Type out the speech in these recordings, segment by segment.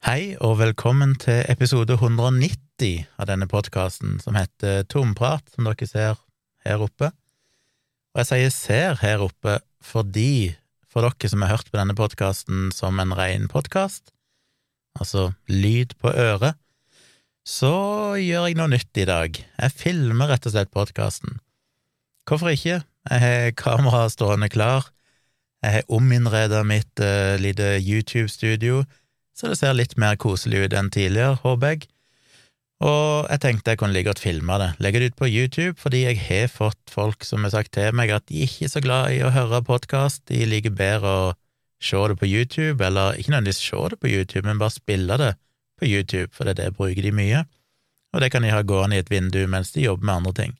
Hei og velkommen til episode 190 av denne podkasten, som heter Tomprat, som dere ser her oppe. Og jeg sier ser her oppe fordi, for dere som har hørt på denne podkasten som en ren podkast, altså lyd på øret, så gjør jeg noe nytt i dag. Jeg filmer rett og slett podkasten. Hvorfor ikke? Jeg har kameraet stående klar. Jeg har ominnreda mitt uh, lite YouTube-studio så det ser litt mer koselig ut enn tidligere, håper jeg. Og jeg tenkte jeg kunne like godt filme det, legge det ut på YouTube, fordi jeg har fått folk som har sagt til meg at de ikke er så glad i å høre podkast, de liker bedre å se det på YouTube, eller ikke nødvendigvis se det på YouTube, men bare spille det på YouTube, for det er det bruker de mye, og det kan de ha gående i et vindu mens de jobber med andre ting.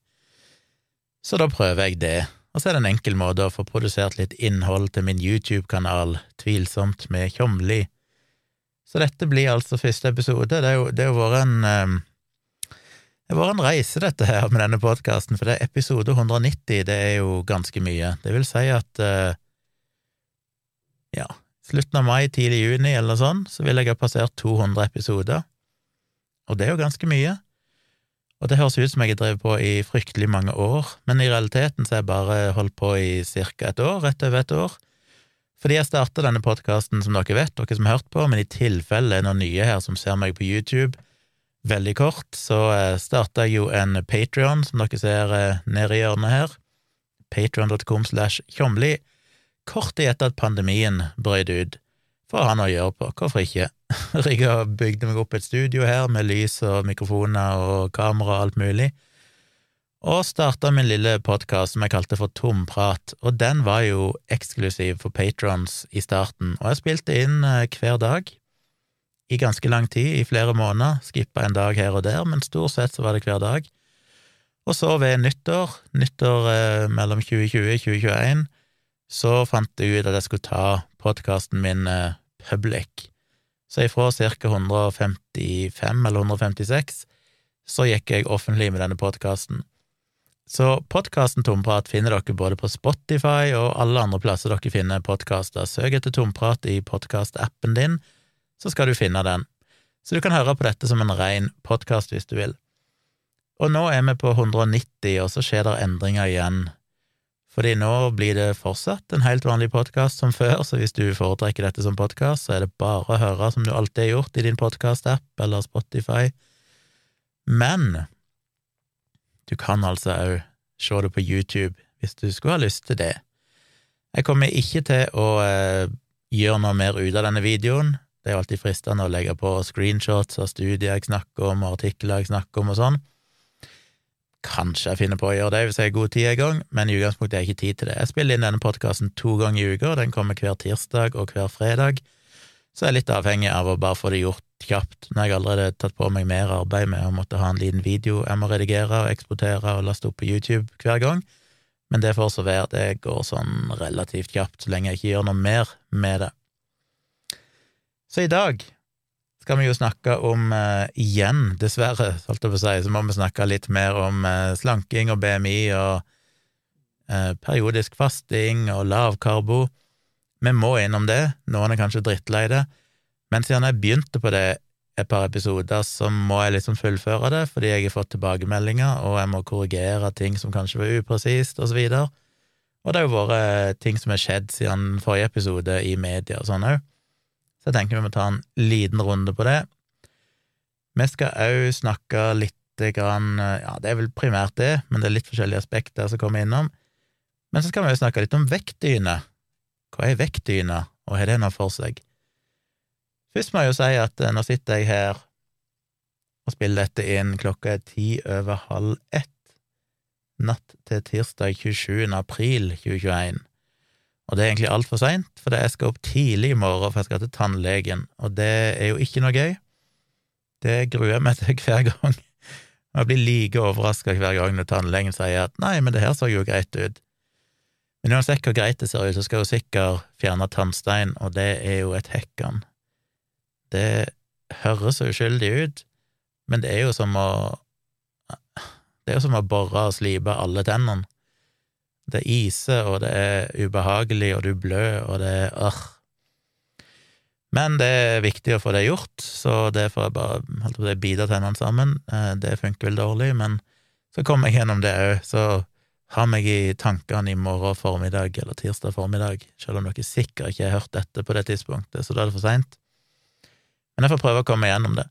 Så da prøver jeg det, og så er det en enkel måte å få produsert litt innhold til min YouTube-kanal, Tvilsomt med Tjomli så dette blir altså første episode. Det er jo, det har vært en um, Det har vært en reise, dette her, med denne podkasten, for det er episode 190, det er jo ganske mye. Det vil si at uh, ja, slutten av mai, tidlig juni eller sånt, så vil jeg ha passert 200 episoder, og det er jo ganske mye. Og det høres ut som jeg har drevet på i fryktelig mange år, men i realiteten så har jeg bare holdt på i ca. et år, rett over et år. Fordi jeg starta denne podkasten, som dere vet, dere som har hørt på, men i tilfelle er noen nye her som ser meg på YouTube, veldig kort, så eh, starta jeg jo en Patrion, som dere ser eh, nede i hjørnet her, patrion.com slash tjomli, kort etter at pandemien brøt ut, for å ha noe å gjøre på, hvorfor ikke? Og bygde meg opp et studio her med lys og mikrofoner og kamera og alt mulig og starta min lille podkast som jeg kalte for Tomprat, og den var jo eksklusiv for patrons i starten, og jeg spilte inn eh, hver dag i ganske lang tid, i flere måneder, skippa en dag her og der, men stort sett så var det hver dag. Og så ved nyttår, nyttår eh, mellom 2020 og 2021, så fant jeg ut at jeg skulle ta podkasten min eh, public. Så ifra ca. 155 eller 156 så gikk jeg offentlig med denne podkasten. Så podkasten Tomprat finner dere både på Spotify og alle andre plasser dere finner podkaster. Søk etter Tomprat i podkastappen din, så skal du finne den. Så du kan høre på dette som en ren podkast hvis du vil. Og nå er vi på 190, og så skjer det endringer igjen. Fordi nå blir det fortsatt en helt vanlig podkast som før, så hvis du foretrekker dette som podkast, så er det bare å høre som du alltid har gjort i din podkastapp eller Spotify. Men du kan altså òg se det på YouTube hvis du skulle ha lyst til det. Jeg kommer ikke til å eh, gjøre noe mer ut av denne videoen. Det er alltid fristende å legge på screenshots av studier jeg snakker om, og artikler jeg snakker om og sånn. Kanskje jeg finner på å gjøre det hvis jeg har god tid en gang, men i utgangspunktet har jeg ikke tid til det. Jeg spiller inn denne podkasten to ganger i uka, den kommer hver tirsdag og hver fredag, så jeg er litt avhengig av å bare få det gjort kjapt. når jeg allerede har tatt på meg mer arbeid med å måtte ha en liten video jeg må redigere og eksportere og laste opp på YouTube hver gang, men det får så være, det går sånn relativt kjapt så lenge jeg ikke gjør noe mer med det. Så i dag skal vi jo snakke om, eh, igjen, dessverre, holdt jeg på å si, så må vi snakke litt mer om eh, slanking og BMI og eh, periodisk fasting og lavkarbo. Vi må innom det, noen er kanskje drittlei det, men siden jeg begynte på det et par episoder, så må jeg liksom fullføre det, fordi jeg har fått tilbakemeldinger, og jeg må korrigere ting som kanskje var upresist, og så videre. Og det har jo vært ting som har skjedd siden forrige episode i media og sånn òg, så jeg tenker vi må ta en liten runde på det. Vi skal òg snakke litt grann Ja, det er vel primært det, men det er litt forskjellige aspekter som kommer innom. Men så skal vi òg snakke litt om vektdyne. Hva er vektdyne, og har det noe for seg? Først må jeg jo si at eh, nå sitter jeg her og spiller dette inn klokka er ti over halv ett natt til tirsdag 27. april 2021. Og det er egentlig altfor seint, for jeg skal opp tidlig i morgen, for jeg skal til tannlegen, og det er jo ikke noe gøy. Det gruer jeg meg til hver gang. Jeg blir like overraska hver gang når tannlegen sier at nei, men det her så jo greit ut. Men uansett hvor greit det ser ut, så skal hun sikkert fjerne tannstein, og det er jo et hekkan. Det høres så uskyldig ut, men det er jo som å Det er jo som å bore og slipe alle tennene. Det iser, og det er ubehagelig, og du blør, og det er. Men det er viktig å få det gjort, så det får jeg bare holdt på å bite tennene sammen. Eh, det funker vel dårlig, men så kommer jeg gjennom det òg. Så ha meg i tankene i morgen formiddag eller tirsdag formiddag, selv om dere sikkert ikke har hørt dette på det tidspunktet, så da er det for seint. Men jeg får prøve å komme gjennom det.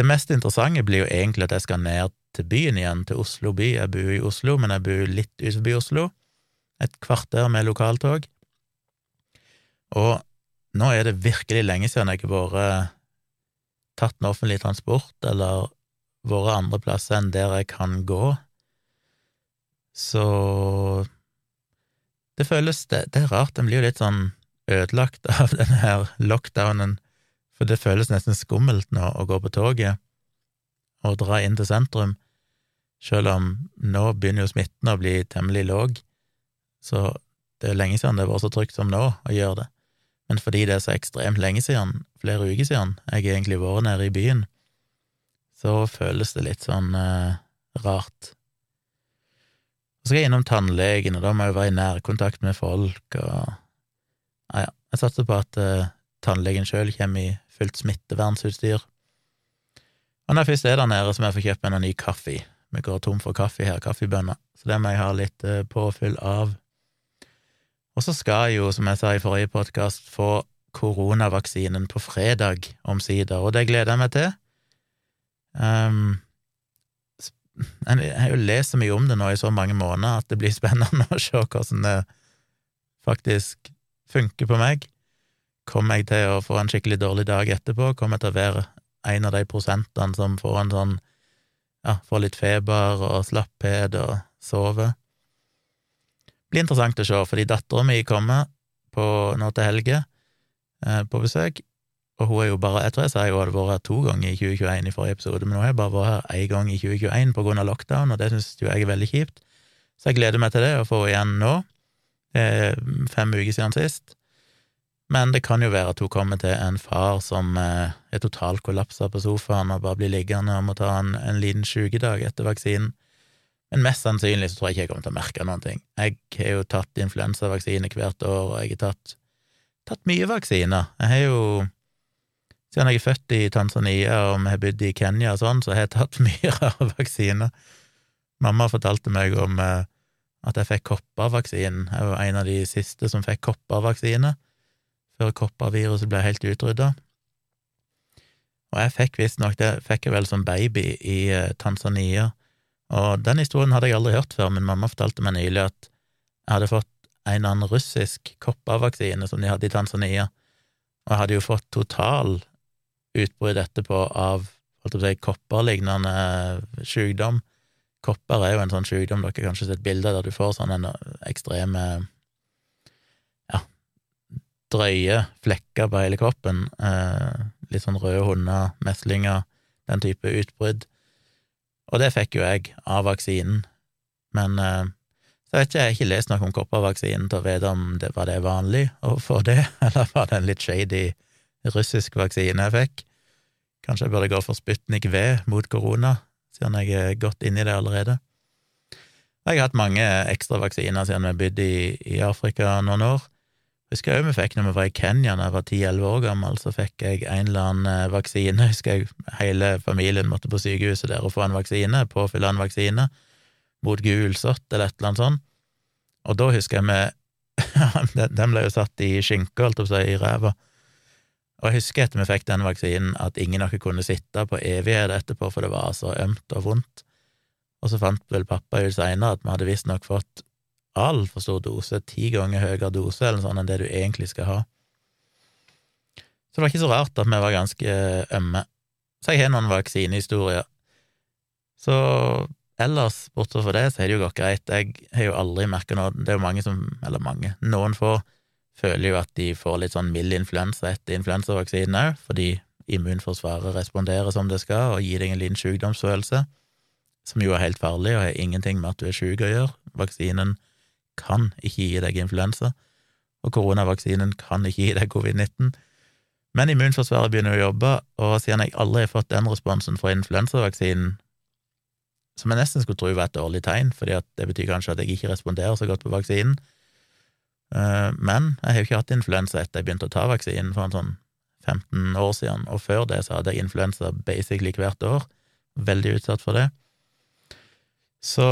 Det mest interessante blir jo egentlig at jeg skal ned til byen igjen, til Oslo by. Jeg bor i Oslo, men jeg bor litt utenfor Oslo. Et kvarter med lokaltog. Og nå er det virkelig lenge siden jeg har vært tatt med offentlig transport, eller vært andre plasser enn der jeg kan gå. Så det føles Det, det er rart, en blir jo litt sånn ødelagt av denne her lockdownen, for det føles nesten skummelt nå å gå på toget og dra inn til sentrum, selv om nå begynner jo smitten å bli temmelig låg, så det er lenge siden det var så trygt som nå å gjøre det men fordi det er så ekstremt lenge siden, flere uker siden, jeg har egentlig vært nede i byen, så føles det litt sånn eh, rart. Så skal jeg innom tannlegen, og da må jeg være i nærkontakt med folk, og ja, ja, jeg satser på at eh, tannlegen sjøl kommer i fullt smittevernsutstyr. Og når jeg først er der nede, så må jeg få kjøpt meg noe ny kaffe. Vi går tom for kaffe her, kaffebønner, så det må jeg ha litt eh, påfyll av. Og så skal jeg jo, som jeg sa i forrige podkast, få koronavaksinen på fredag omsider, og det gleder jeg meg til. Um, jeg har jo lest så mye om det nå i så mange måneder at det blir spennende å se hvordan det faktisk funker på meg. Kommer jeg til å få en skikkelig dårlig dag etterpå? Kommer jeg til å være en av de prosentene som får en sånn ja, får litt feber og slapphet og sover? blir interessant å se, fordi dattera mi kommer på, nå til helge eh, på besøk, og hun er jo bare Jeg tror jeg sa hun hadde vært her to ganger i 2021 i forrige episode, men hun har bare vært her én gang i 2021 på grunn av lockdown, og det syns jo jeg er veldig kjipt. Så jeg gleder meg til det, å få henne igjen nå. Det er fem uker siden sist. Men det kan jo være at hun kommer til en far som eh, er totalt kollapsa på sofaen og bare blir liggende og må ta en, en liten sjukedag etter vaksinen. Men mest sannsynlig så tror jeg ikke jeg kommer til å merke noen ting. Jeg har jo tatt influensavaksine hvert år, og jeg har tatt, tatt mye vaksiner. Jeg har jo Siden jeg er født i Tanzania og vi har bodd i Kenya og sånn, så har jeg tatt mye rare vaksiner. Mamma fortalte meg om eh, at jeg fikk koppervaksinen. Jeg var en av de siste som fikk koppervaksine, før kopperviruset ble helt utrydda. Og jeg fikk visstnok det, fikk jeg vel som baby i eh, Tanzania og den historien hadde jeg aldri hørt før, men mamma fortalte meg nylig at jeg hadde fått en eller annen russisk koppervaksine som de hadde i Tanzania, og jeg hadde jo fått total utbrudd etterpå av holdt si, kopperlignende sykdom. Kopper er jo en sånn sykdom, dere har kanskje sett bilder der du får sånne ekstreme drøye flekker på hele kroppen, eh, litt sånn røde hunder, meslinger, den type utbrudd. Og det fikk jo jeg av vaksinen, men eh, så vet ikke, jeg har ikke lest noe om koppervaksinen til å vite om det var det vanlig å få det, eller var det en litt shady russisk vaksine jeg fikk? Kanskje jeg burde gå for Sputnik V mot korona, siden jeg er godt inni det allerede. Jeg har hatt mange ekstra vaksiner siden vi bodde i, i Afrika noen år, Husker jeg òg vi fikk når vi var i Kenya da jeg var ti-elleve år gammel, så fikk jeg en eller annen eh, vaksine. Husker jeg hele familien måtte på sykehuset der og få en vaksine, påfylle en vaksine mot gulsott eller et eller annet sånt. Og da husker jeg vi Den ble jo satt i skinke, holdt jeg på å si, i ræva. Og jeg husker etter vi fikk den vaksinen, at ingen av oss kunne sitte på evighet etterpå, for det var så ømt og vondt. Og så fant vel pappa ut seinere at vi hadde visstnok fått altfor stor dose, ti ganger høyere dose eller sånn enn det du egentlig skal ha. Så det var ikke så rart at vi var ganske ømme. Så jeg har noen vaksinehistorier. Så ellers, bortsett fra det, så har det jo gått greit. Jeg har jo aldri merka noe Det er jo mange som, eller mange, noen få, føler jo at de får litt sånn mild influensa etter influensavaksinen òg, fordi immunforsvaret responderer som det skal og gir deg en liten sykdomsfølelse, som jo er helt farlig og har ingenting med at du er syk å gjøre. Vaksinen kan ikke gi deg influensa, og koronavaksinen kan ikke gi deg covid-19. Men immunforsvaret begynner å jobbe, og siden jeg aldri har fått den responsen fra influensavaksinen, som jeg nesten skulle tro var et dårlig tegn, fordi det betyr kanskje at jeg ikke responderer så godt på vaksinen, eh, men jeg har jo ikke hatt influensa etter jeg begynte å ta vaksinen for en sånn 15 år siden, og før det så hadde jeg influensa basically hvert år. Veldig utsatt for det. Så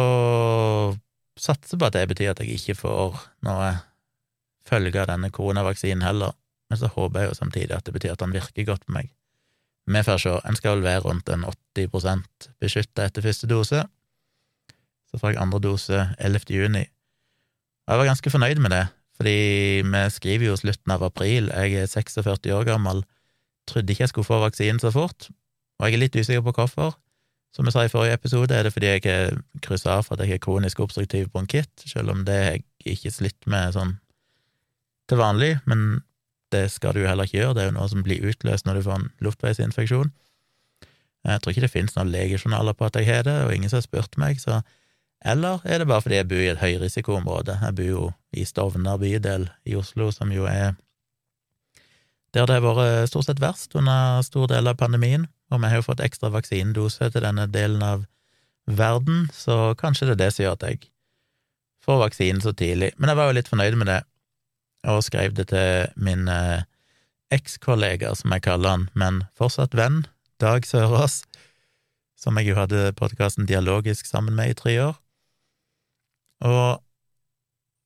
satser på at det betyr at jeg ikke får noe følge av denne koronavaksinen heller, men så håper jeg jo samtidig at det betyr at den virker godt på meg. Vi får se, en skal vel være rundt en 80% beskytta etter første dose. Så får jeg andre dose 11. juni. Jeg var ganske fornøyd med det, fordi vi skriver jo slutten av april, jeg er 46 år gammel, trodde ikke jeg skulle få vaksinen så fort, og jeg er litt usikker på hvorfor. Som jeg sa i forrige episode, er det fordi jeg er kryssa av for at jeg er kronisk obstruktiv bronkitt, selv om det er jeg ikke slitt med sånn til vanlig, men det skal du heller ikke gjøre, det er jo noe som blir utløst når du får en luftveisinfeksjon. Jeg tror ikke det finnes noen legejournaler på at jeg har det, og ingen som har spurt meg, så eller er det bare fordi jeg bor i et høyrisikoområde? Jeg bor jo i Stovner bydel i Oslo, som jo er der det har vært stort sett verst under stor del av pandemien, og vi har jo fått ekstra vaksinedose til denne delen av verden, så kanskje det er det som gjør at jeg får vaksinen så tidlig. Men jeg var jo litt fornøyd med det, og skrev det til min eh, ekskollega, som jeg kaller han, men fortsatt venn, Dag Sørås, som jeg jo hadde podkasten Dialogisk sammen med i tre år og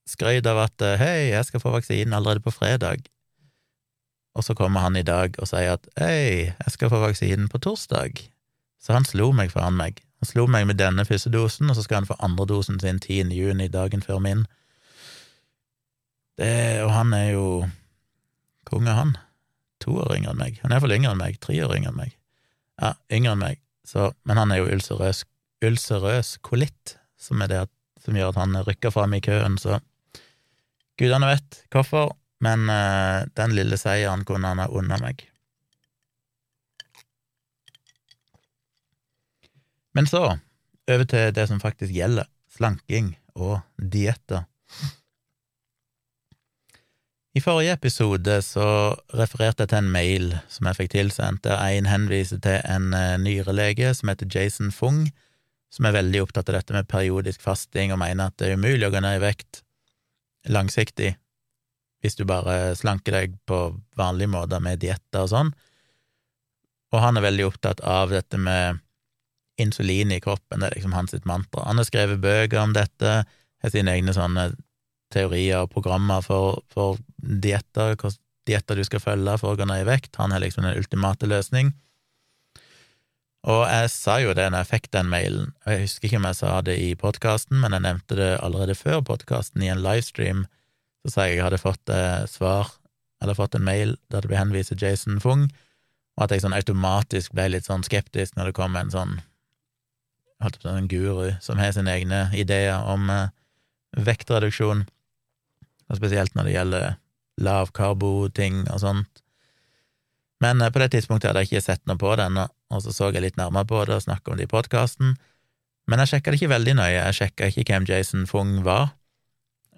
skrøt av at eh, hei, jeg skal få vaksinen allerede på fredag. Og så kommer han i dag og sier at hei, jeg skal få vaksinen på torsdag. Så han slo meg foran meg. Han slo meg med denne første dosen, og så skal han få andre dosen sin 10. juni, dagen før min. Det, og han er jo konge, han? To år yngre enn meg. Han er iallfall yngre enn meg. Tre år yngre enn meg. Ja, yngre enn meg. Så, men han er jo ulcerøs, ulcerøs kolitt, som er det som gjør at han rykker fram i køen, så gudene vet hvorfor, men uh, den lille seieren kunne han ha unna meg. Men så, over til det som faktisk gjelder, slanking og dietter. I forrige episode så refererte jeg til en mail som jeg fikk tilsendt, der en henviser til en uh, nyrelege som heter Jason Fung, som er veldig opptatt av dette med periodisk fasting, og mener at det er umulig å gå ned i vekt langsiktig hvis du bare slanker deg på vanlige måter med dietter og sånn. Og han er veldig opptatt av dette med insulin i kroppen, det er liksom hans mantra. Han har skrevet bøker om dette, har sine egne sånne teorier og programmer for, for dietter, hvilke dietter du skal følge for å gå ned i vekt. Han har liksom den ultimate løsning. Og jeg sa jo det når jeg fikk den mailen, og jeg husker ikke om jeg sa det i podkasten, men jeg nevnte det allerede før podkasten, i en livestream, så sa jeg jeg hadde fått eh, svar, eller fått en mail der det ble henvist til Jason Fung, og at jeg sånn automatisk ble litt sånn skeptisk når det kom en sånn holdt på en guru som har sine egne ideer om eh, vektreduksjon, og spesielt når det gjelder lavkarbo-ting og sånt. Men eh, på det tidspunktet hadde jeg ikke sett noe på ennå, og så så jeg litt nærmere på det og snakka om det i podkasten. Men jeg sjekka det ikke veldig nøye, jeg sjekka ikke hvem Jason Fung var,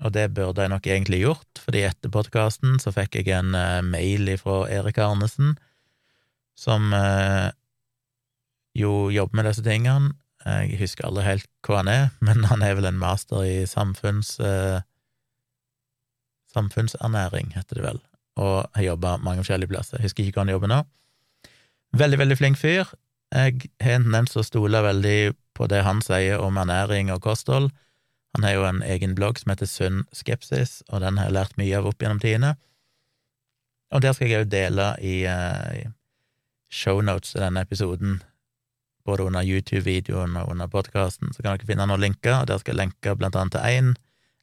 og det burde jeg nok egentlig gjort, fordi etter podkasten så fikk jeg en uh, mail fra Erik Arnesen, som uh, jo jobber med disse tingene. Jeg husker aldri helt hva han er, men han er vel en master i samfunns... Uh, samfunnsernæring, heter det vel, og har jobba mange forskjellige plasser. Jeg husker ikke hvor han jobber nå. Veldig, veldig flink fyr. Jeg har en tendens til å stole veldig på det han sier om ernæring og kosthold. Han har jo en egen blogg som heter Sunn skepsis, og den har jeg lært mye av opp gjennom tidene. Og der skal jeg òg dele i, uh, i shownotes til denne episoden, både under YouTube-videoen og under podkasten, så kan dere finne noen linker, og der skal jeg lenke blant annet til én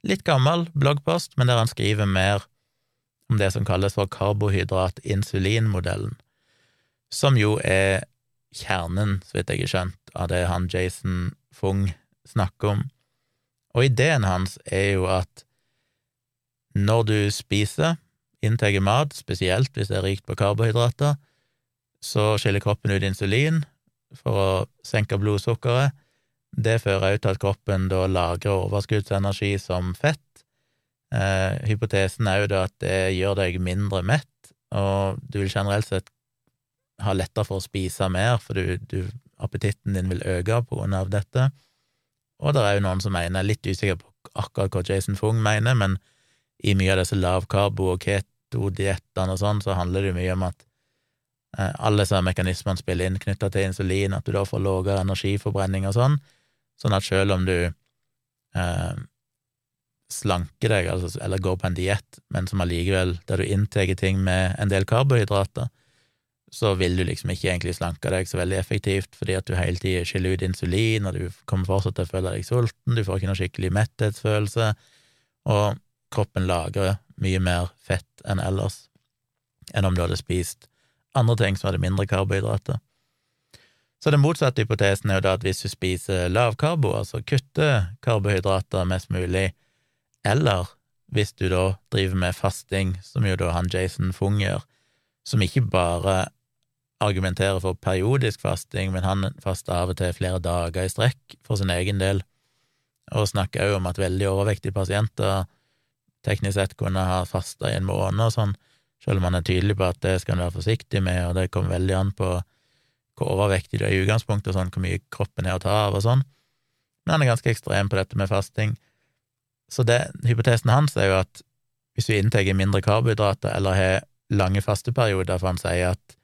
litt gammel bloggpost, men der han skriver mer om det som kalles for karbohydrat-insulin-modellen, som jo er kjernen, så vidt jeg har skjønt, av det han Jason Fung snakker om. Og ideen hans er jo at når du spiser, inntar mat, spesielt hvis det er rikt på karbohydrater, så skiller kroppen ut insulin for å senke blodsukkeret. Det fører også til at kroppen da lagrer overskuddsenergi som fett, Eh, hypotesen er jo da at det gjør deg mindre mett, og du vil generelt sett ha lettere for å spise mer, for du, du, appetitten din vil øke på grunn av dette. Og det er jo noen som mener, litt usikker på akkurat hva Jason Fung mener, men i mye av disse lavkarbo- og keto-diettene og sånn, så handler det jo mye om at Eh, alle disse mekanismene spiller inn knytta til insulin, at du da får lavere energiforbrenning og sånn, sånn at selv om du eh, slanker deg, altså, eller går på en diett, men som allikevel, der du inntar ting med en del karbohydrater, så vil du liksom ikke egentlig slanke deg så veldig effektivt, fordi at du hele tida skiller ut insulin, og du kommer fortsatt til å føle deg sulten, du får ikke noe skikkelig metthetsfølelse, og kroppen lagrer mye mer fett enn ellers, enn om du hadde spist andre ting som hadde mindre karbohydrater. Så den motsatte hypotesen er jo da at hvis du spiser lavkarbo, altså kutter karbohydrater mest mulig, eller hvis du da driver med fasting, som jo da han Jason Fung gjør, som ikke bare argumenterer for periodisk fasting, men han faster av og til flere dager i strekk for sin egen del, og snakker også om at veldig overvektige pasienter teknisk sett kunne ha fasta i en måned og sånn, selv om han er tydelig på at det skal en være forsiktig med, og det kommer veldig an på hvor overvektig du er i utgangspunktet, og sånn, hvor mye kroppen er å ta av og sånn. Men han er ganske ekstrem på dette med fasting. Så det, hypotesen hans er jo at hvis du inntar mindre karbohydrater eller har lange fasteperioder, for han sier at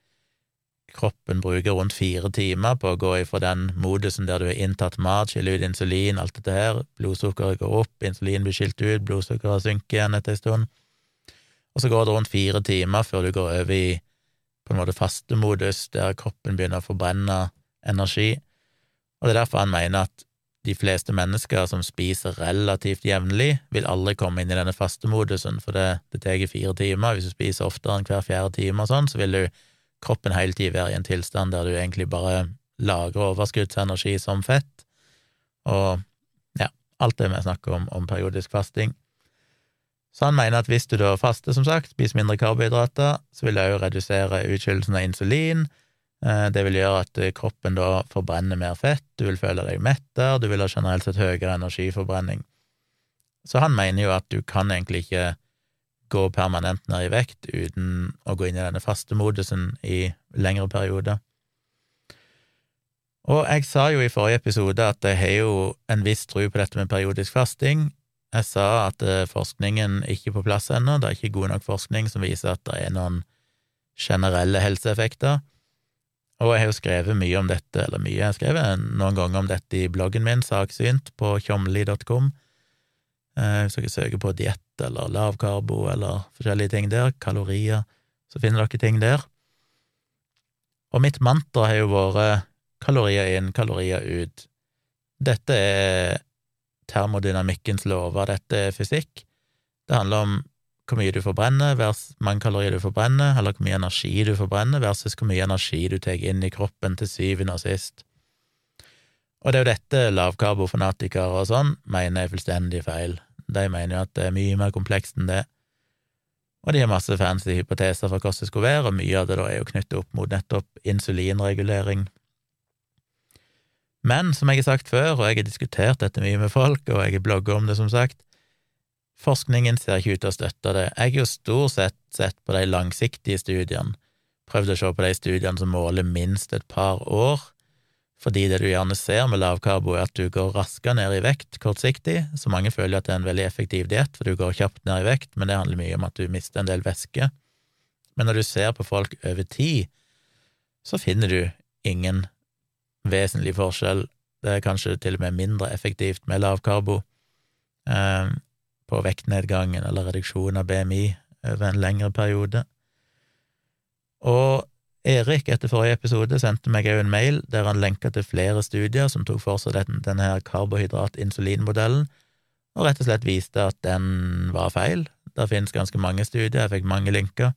kroppen bruker rundt fire timer på å gå ifra den modusen der du har inntatt mat, skille ut insulin, alt dette her, blodsukkeret går opp, insulin blir skilt ut, blodsukkeret synker igjen etter en stund, og så går det rundt fire timer før du går over i på en måte fastemodus, der kroppen begynner å forbrenne energi, og det er derfor han mener at de fleste mennesker som spiser relativt jevnlig, vil aldri komme inn i denne fastemodusen, for det, det tar fire timer. Hvis du spiser oftere enn hver fjerde time og sånn, så vil du kroppen hele tida være i en tilstand der du egentlig bare lagrer overskuddsenergi som fett, og ja, alt det vi snakker om om periodisk fasting. Så han mener at hvis du da faster, som sagt, spiser mindre karbohydrater, så vil det òg redusere utskillelsen av insulin. Eh, det vil gjøre at kroppen da forbrenner mer fett, du vil føle deg mettere, du vil ha generelt sett høyere energiforbrenning. Så han mener jo at du kan egentlig ikke gå permanent ned i vekt uten å gå inn i denne fastemodusen i lengre perioder. Og jeg sa jo i forrige episode at jeg har jo en viss tro på dette med periodisk fasting. Jeg sa at eh, forskningen ikke er på plass ennå, det er ikke god nok forskning som viser at det er noen generelle helseeffekter. Og jeg har jo skrevet mye om dette, eller mye, jeg har skrevet noen ganger om dette i bloggen min, Saksynt, på tjomli.com. Eh, hvis dere søker på diett eller lavkarbo eller forskjellige ting der, kalorier, så finner dere ting der. Og mitt mantra har jo vært kalorier inn, kalorier ut. Dette er termodynamikkens lover, dette er fysikk. Det handler om hvor mye du forbrenner, versus mange kalorier du forbrenner, eller hvor mye energi du forbrenner, versus hvor mye energi du tar inn i kroppen til syvende og sist. Og det er jo dette lavkarbofanatikere og sånn mener er fullstendig feil. De mener jo at det er mye mer komplekst enn det, og de har masse fancy hypoteser for hvordan det skulle være, og mye av det da er jo knyttet opp mot nettopp insulinregulering. Men som jeg har sagt før, og jeg har diskutert dette mye med folk, og jeg har blogga om det, som sagt, forskningen ser ikke ut til å støtte det. Jeg har jo stort sett sett på de langsiktige studiene, prøvd å se på de studiene som måler minst et par år, fordi det du gjerne ser med lavkarbo, er at du går raskere ned i vekt kortsiktig, så mange føler at det er en veldig effektiv diett, for du går kjapt ned i vekt, men det handler mye om at du mister en del væske. Men når du ser på folk over tid, så finner du ingen vesentlig forskjell. Det er kanskje til og med mindre effektivt med lavkarbo eh, på vektnedgangen eller reduksjon av BMI over en lengre periode. Og Erik, etter forrige episode, sendte meg òg en mail der han lenka til flere studier som tok for seg denne her karbohydrat-insulinmodellen, og rett og slett viste at den var feil. Det finnes ganske mange studier, jeg fikk mange linker,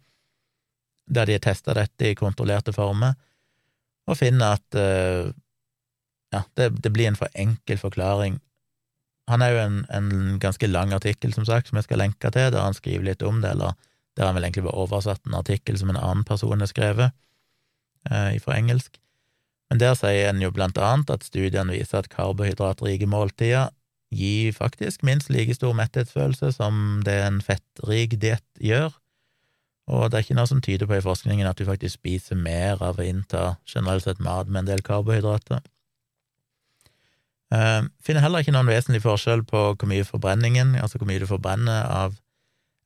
der de har testa dette i kontrollerte former, og finner at uh, ja, det, det, blir en for enkel forklaring. Han er jo en, en, ganske lang artikkel, som sagt, som jeg skal lenke til, der han skriver litt om det, eller der han vel egentlig bare oversatt en artikkel som en annen person har skrevet eh, fra engelsk. Men der sier en jo blant annet at studiene viser at karbohydratrike måltider gir faktisk minst like stor metthetsfølelse som det en fettrik diett gjør, og det er ikke noe som tyder på i forskningen at du faktisk spiser mer av å innta generelt sett mat med en del karbohydrater. Uh, finner heller ikke noen vesentlig forskjell på hvor mye forbrenningen, altså hvor mye du forbrenner av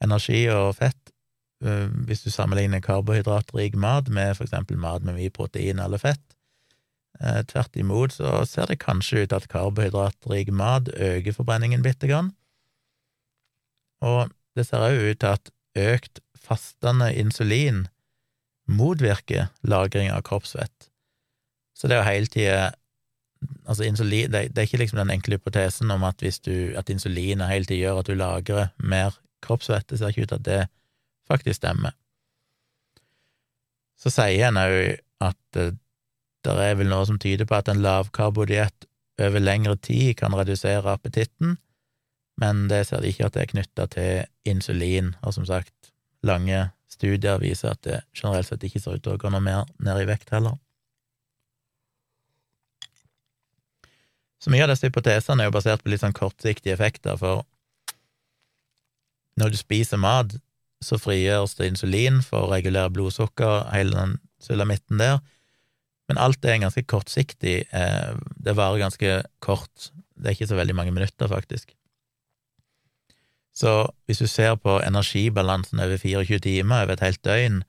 energi og fett, eh, hvis du sammenligner karbohydratrik mat med for eksempel mat med mye protein eller fett. Eh, tvert imot så ser det kanskje ut at karbohydratrik mat øker forbrenningen bitte grann. Og det ser òg ut til at økt fastende insulin motvirker lagring av kroppsfett. Så det er jo hele tida Altså, insulin det, det, er ikke liksom den enkle hypotesen om at du at insulinet hele tida gjør at du lagrer mer kroppsfett. Det ser ikke ut til at det faktisk stemmer. Så sier en òg at uh, det er vel noe som tyder på at en lavkarbodiett over lengre tid kan redusere appetitten, men det ser de ikke at det er knytta til insulin, og som sagt, lange studier viser at det generelt sett ikke ser ut til å gå noe mer ned i vekt heller. Så mye av disse hypotesene er jo basert på litt sånn kortsiktige effekter, for når du spiser mat, så frigjøres det insulin for å regulere blodsukker, hele den sulamitten der, men alt det er ganske kortsiktig, eh, det varer ganske kort, det er ikke så veldig mange minutter, faktisk. Så hvis du ser på energibalansen over 24 timer, over et helt døgn,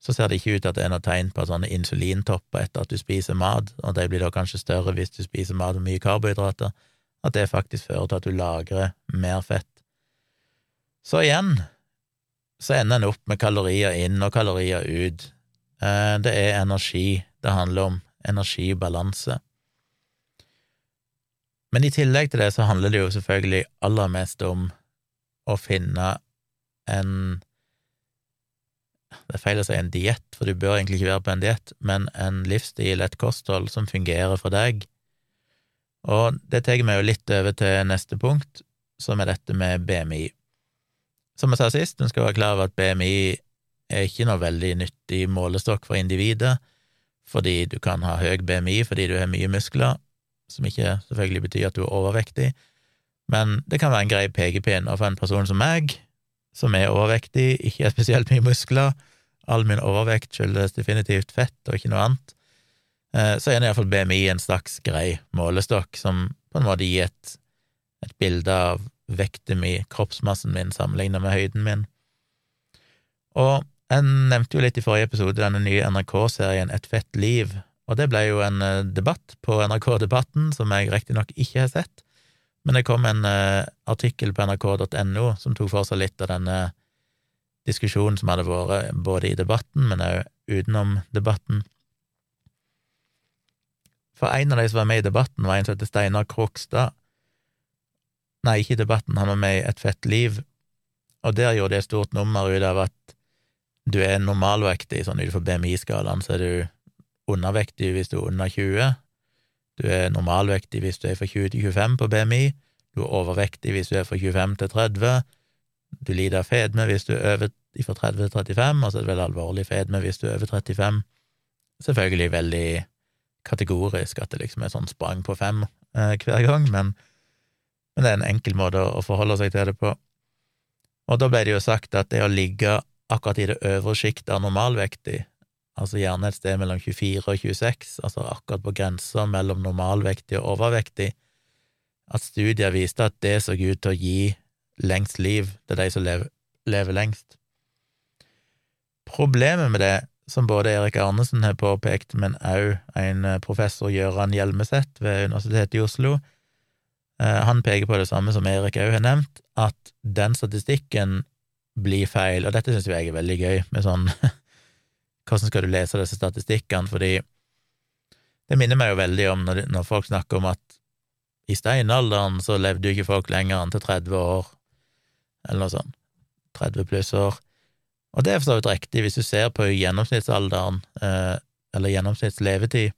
så ser det ikke ut til at det er noe tegn på sånne insulintopper etter at du spiser mat, og de blir da kanskje større hvis du spiser mat med mye karbohydrater, at det faktisk fører til at du lagrer mer fett. Så igjen så ender en opp med kalorier inn og kalorier ut. Eh, det er energi det handler om, energibalanse. Men i tillegg til det så handler det jo selvfølgelig aller mest om å finne en det er feil å si en diett, for du bør egentlig ikke være på en diett, men en livsstil, et kosthold, som fungerer for deg. Og det tar meg jo litt over til neste punkt, som er dette med BMI. Som jeg sa sist, en skal være klar over at BMI er ikke noe veldig nyttig målestokk for individet, fordi du kan ha høy BMI fordi du har mye muskler, som ikke selvfølgelig betyr at du er overvektig, men det kan være en grei pekepinn, og for en person som meg, som er overvektig, ikke er spesielt mye muskler. All min overvekt skyldes definitivt fett og ikke noe annet. Eh, så er iallfall BMI en slags grei målestokk som på en måte gir et, et bilde av vekten min, kroppsmassen min, sammenlignet med høyden min. Og jeg nevnte jo litt i forrige episode denne nye NRK-serien Et fett liv, og det ble jo en eh, debatt på NRK Debatten som jeg riktignok ikke har sett. Men det kom en uh, artikkel på nrk.no som tok for seg litt av denne diskusjonen som hadde vært både i debatten, men òg utenom debatten. For en av de som var med i debatten, var en som heter Steinar Krokstad. Nei, ikke debatten, han var med i Et fett liv, og der gjorde de et stort nummer ut av at du er normalvektig, sånn utenfor BMI-skalaen, så er du undervektig hvis du er under 20, du er normalvektig hvis du er fra 20 til 25 på BMI. Du er overvektig hvis du er fra 25 til 30. Du lider av fedme hvis du er over fra 30 til 35, og så er det veldig alvorlig fedme hvis du er over 35. Selvfølgelig veldig kategorisk at det liksom er sånn sprang på fem eh, hver gang, men, men, det er en enkel måte å forholde seg til det på. Og da ble det jo sagt at det å ligge akkurat i det øvre sjiktet av normalvektig, altså gjerne et sted mellom 24 og 26, altså akkurat på grensa mellom normalvektig og overvektig, at studier viste at det så ut til å gi lengst liv til de som lever, lever lengst. Problemet med det, som både Erik Arnesen har påpekt, men òg en professor, Gøran Hjelmeset ved Universitetet i Oslo, han peker på det samme som Erik òg har nevnt, at den statistikken blir feil, og dette synes jeg er veldig gøy, med sånn hvordan skal du lese disse statistikkene, fordi det minner meg jo veldig om når, når folk snakker om at i steinalderen så levde jo ikke folk lenger enn til 30 år, eller noe sånt, 30 pluss år, og det er for så vidt riktig hvis du ser på gjennomsnittsalderen, eh, eller gjennomsnittslevetid,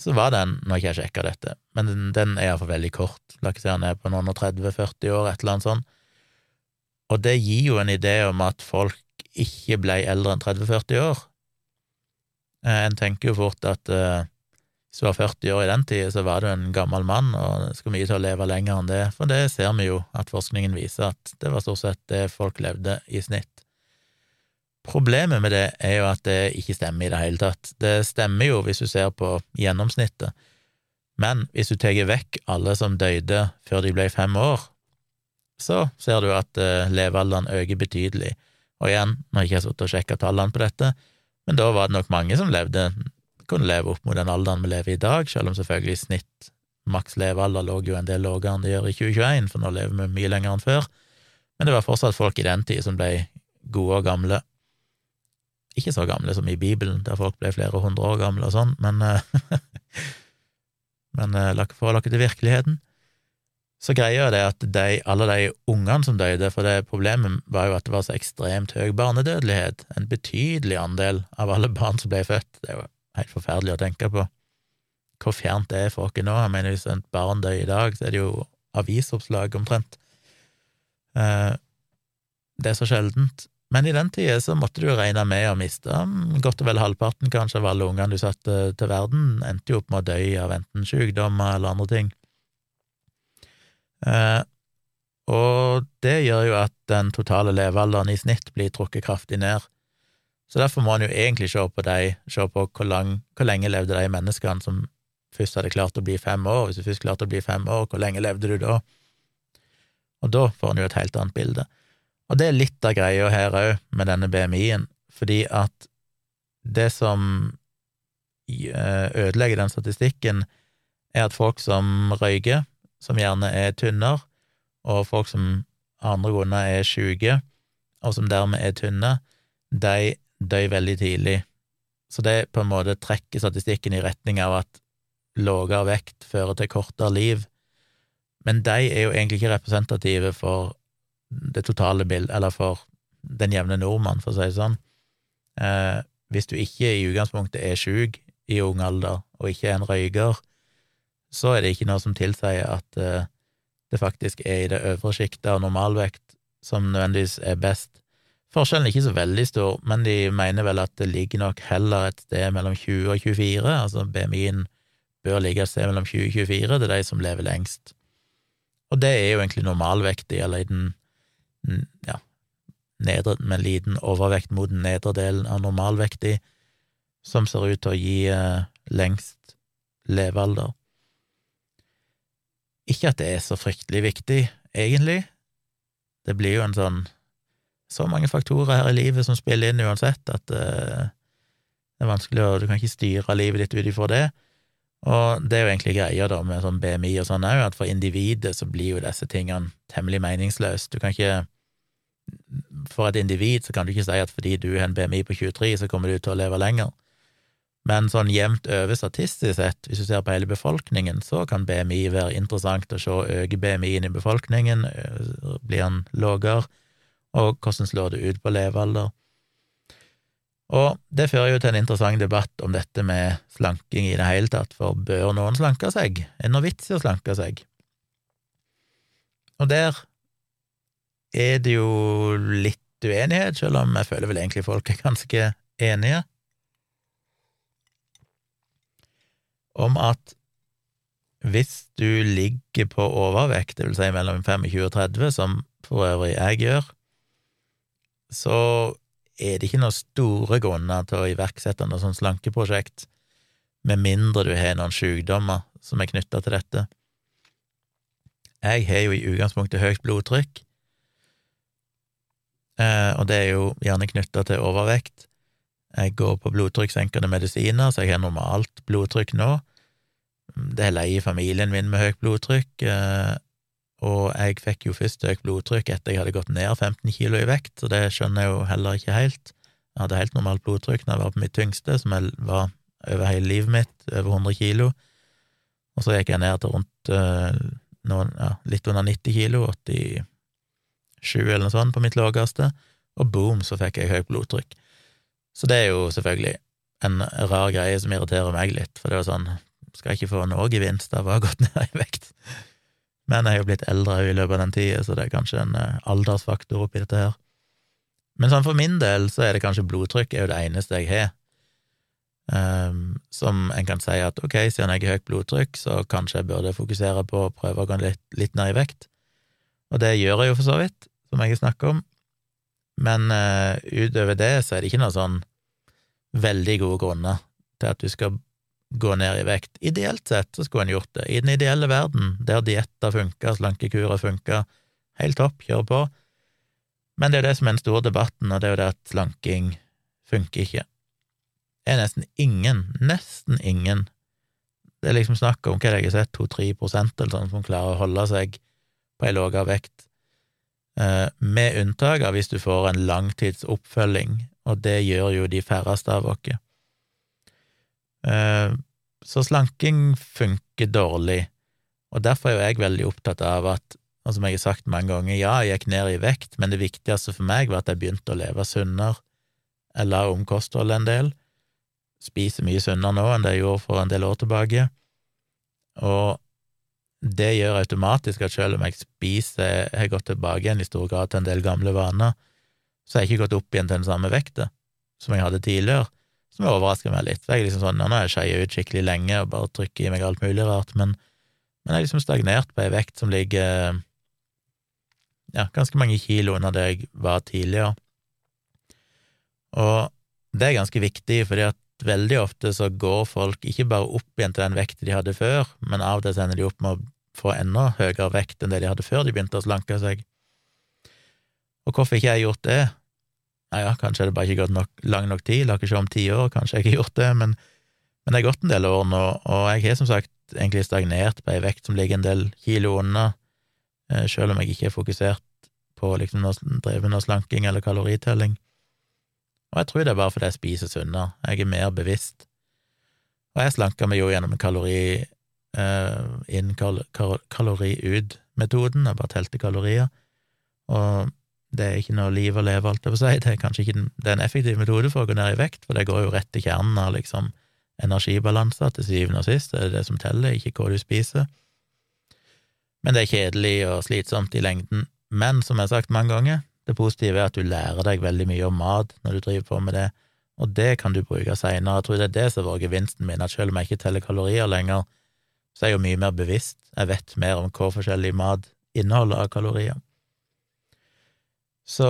så var den, nå har ikke jeg sjekka dette, men den, den er iallfall veldig kort, la ikke si han er på noen og 30-40 år, et eller annet sånt, og det gir jo en idé om at folk ikke ble eldre enn 30-40 år. Eh, en tenker jo fort at uh, hvis du var 40 år i den tida, så var du en gammel mann, og det skal mye til å leve lenger enn det, for det ser vi jo at forskningen viser, at det var stort sett det folk levde i snitt. Problemet med det er jo at det ikke stemmer i det hele tatt. Det stemmer jo hvis du ser på gjennomsnittet, men hvis du tar vekk alle som døde før de ble fem år, så ser du at uh, levealderen øker betydelig. Og igjen, nå har jeg ikke sittet og sjekka tallene på dette, men da var det nok mange som levde, kunne leve opp mot den alderen vi lever i i dag, selv om selvfølgelig snitt maks levealder lå jo en del lavere enn det gjør i 2021, for nå lever vi mye lenger enn før. Men det var fortsatt folk i den tid som ble gode og gamle. Ikke så gamle som i Bibelen, der folk ble flere hundre år gamle og sånn, men Men for å lakke til virkeligheten, så greia det at de, alle de ungene som døde, for det problemet var jo at det var så ekstremt høy barnedødelighet, en betydelig andel av alle barn som ble født, det er jo helt forferdelig å tenke på hvor fjernt det er for nå. Jeg mener, hvis et barn dør i dag, så er det jo avisoppslag omtrent. Eh, det er så sjeldent. Men i den tida så måtte du jo regne med å miste godt og vel halvparten kanskje av alle ungene du satte til verden, endte jo opp med å dø av enten sykdommer eller andre ting. Eh, og det gjør jo at den totale levealderen i snitt blir trukket kraftig ned. Så derfor må en jo egentlig se på de, se på hvor, lang, hvor lenge levde de menneskene som først hadde klart å bli fem år. Hvis du først klarte å bli fem år, hvor lenge levde du da? Og da får en jo et helt annet bilde. Og det er litt av greia her òg, med denne BMI-en, fordi at det som eh, ødelegger den statistikken, er at folk som røyker, som gjerne er tynnere, og folk som av andre grunner er syke, og som dermed er tynne, de dør veldig tidlig. Så det på en måte trekker statistikken i retning av at lavere vekt fører til kortere liv, men de er jo egentlig ikke representative for det totale bildet, eller for den jevne nordmann, for å si det sånn. Eh, hvis du ikke i utgangspunktet er sjuk i ung alder, og ikke er en røyker, så er det ikke noe som tilsier at eh, det faktisk er i det øvre sjiktet av normalvekt som nødvendigvis er best. Forskjellen er ikke så veldig stor, men de mener vel at det ligger nok heller et sted mellom 20 og 24, altså BMI-en bør ligge et sted mellom 20 og 24, det er de som lever lengst. Og det er jo egentlig normalvektig, eller i den ja, nedre, med liten overvekt mot den nedre delen av normalvektig, som ser ut til å gi eh, lengst levealder. Ikke at det er så fryktelig viktig, egentlig. Det blir jo en sånn så mange faktorer her i livet som spiller inn uansett, at eh, det er vanskelig å Du kan ikke styre livet ditt ut ifra det. Og det er jo egentlig greia da med sånn BMI og sånn òg, at for individet så blir jo disse tingene temmelig meningsløse. Du kan ikke For et individ så kan du ikke si at fordi du har en BMI på 23, så kommer du til å leve lenger. Men sånn jevnt over statistisk sett, hvis du ser på hele befolkningen, så kan BMI være interessant å se. Øker BMI-en i befolkningen? Blir den lavere? Og hvordan slår det ut på levealder? Og det fører jo til en interessant debatt om dette med slanking i det hele tatt, for bør noen slanke seg? Er det noen vits i å slanke seg? Og der er det jo litt uenighet, selv om jeg føler vel egentlig folk er ganske enige. om at hvis du ligger på overvekt, det vil si mellom 25 og 30, som for øvrig jeg gjør, så er det ikke noen store grunner til å iverksette noe sånt slankeprosjekt, med mindre du har noen sykdommer som er knytta til dette. Jeg har jo i utgangspunktet høyt blodtrykk, og det er jo gjerne knytta til overvekt. Jeg går på blodtrykkssenkende medisiner, så jeg har normalt blodtrykk nå. Det er lei familien min med høyt blodtrykk, eh, og jeg fikk jo først høyt blodtrykk etter jeg hadde gått ned 15 kilo i vekt, så det skjønner jeg jo heller ikke helt. Jeg hadde helt normalt blodtrykk når jeg var på mitt tyngste, som jeg var over hele livet mitt, over 100 kilo, og så gikk jeg ned til rundt uh, noen, ja, litt under 90 kilo, 87 eller noe sånt på mitt laveste, og boom, så fikk jeg høyt blodtrykk. Så det er jo selvfølgelig en rar greie som irriterer meg litt, for det er jo sånn, skal jeg ikke få noe gevinst av å ha gått ned i vekt. Men jeg er jo blitt eldre i løpet av den tida, så det er kanskje en eh, aldersfaktor oppi dette her. Men sånn for min del så er det kanskje blodtrykk er jo det eneste jeg har. Um, som en kan si at ok, siden jeg har høyt blodtrykk, så kanskje jeg burde fokusere på å prøve å gå litt, litt ned i vekt. Og det gjør jeg jo for så vidt, som jeg har snakka om. Men uh, utover det så er det ikke noe sånn veldig gode grunner til at du skal gå ned i vekt. Ideelt sett så skulle en gjort det. I den ideelle verden, der dietter funka, slankekurer funka, helt topp, kjør på. Men det er jo det som er den store debatten, og det er jo det at slanking funker ikke. Det er nesten ingen, nesten ingen, det er liksom snakk om hva jeg har sett, to-tre prosent eller sånn som klarer å holde seg på ei lavere vekt, med unntak av hvis du får en langtidsoppfølging, og det gjør jo de færreste av oss. Eh, så slanking funker dårlig, og derfor er jo jeg veldig opptatt av at, og som jeg har sagt mange ganger, ja, jeg gikk ned i vekt, men det viktigste for meg var at jeg begynte å leve sunnere, jeg la om kostholdet en del, spiser mye sunnere nå enn det jeg gjorde for en del år tilbake, og det gjør automatisk at selv om jeg spiser, har gått tilbake igjen i stor grad til en del gamle vaner, så har jeg ikke gått opp igjen til den samme vekta som jeg hadde tidligere, som overrasker meg litt. For jeg er liksom sånn, Nå har jeg skeia ut skikkelig lenge og bare trykker i meg alt mulig rart, men, men jeg er liksom stagnert på ei vekt som ligger ja, ganske mange kilo under det jeg var tidligere. Og det er ganske viktig, fordi at veldig ofte så går folk ikke bare opp igjen til den vekta de hadde før, men av og til ender de opp med å få enda høyere vekt enn det de hadde før de begynte å slanke seg. Og hvorfor ikke jeg har gjort det? Nei, ja, kanskje er det bare ikke gått nok, lang nok tid, la ikke se om ti år, kanskje jeg ikke har gjort det, men, men det er gått en del år nå, og jeg har som sagt egentlig stagnert på ei vekt som ligger en del kilo unna, eh, selv om jeg ikke er fokusert på liksom noe, drevet noe slanking eller kaloritelling. Og jeg tror det er bare fordi jeg spiser sunnere, jeg er mer bevisst. Og jeg slanka meg jo gjennom kalori uh, inn, kal kalori ut-metoden, jeg bare telte kalorier, og det er ikke noe liv å leve, alt jeg på si, det er kanskje ikke det er en effektiv metode for å gå ned i vekt, for det går jo rett til kjernen av liksom energibalanser til syvende og sist, det er det som teller, ikke hva du spiser. Men det er kjedelig og slitsomt i lengden. Men som jeg har sagt mange ganger, det positive er at du lærer deg veldig mye om mat når du driver på med det, og det kan du bruke seinere. Jeg tror det er det som har vært gevinsten min, at selv om jeg ikke teller kalorier lenger, så er jeg jo mye mer bevisst, jeg vet mer om hva forskjellig mat inneholder av kalorier. Så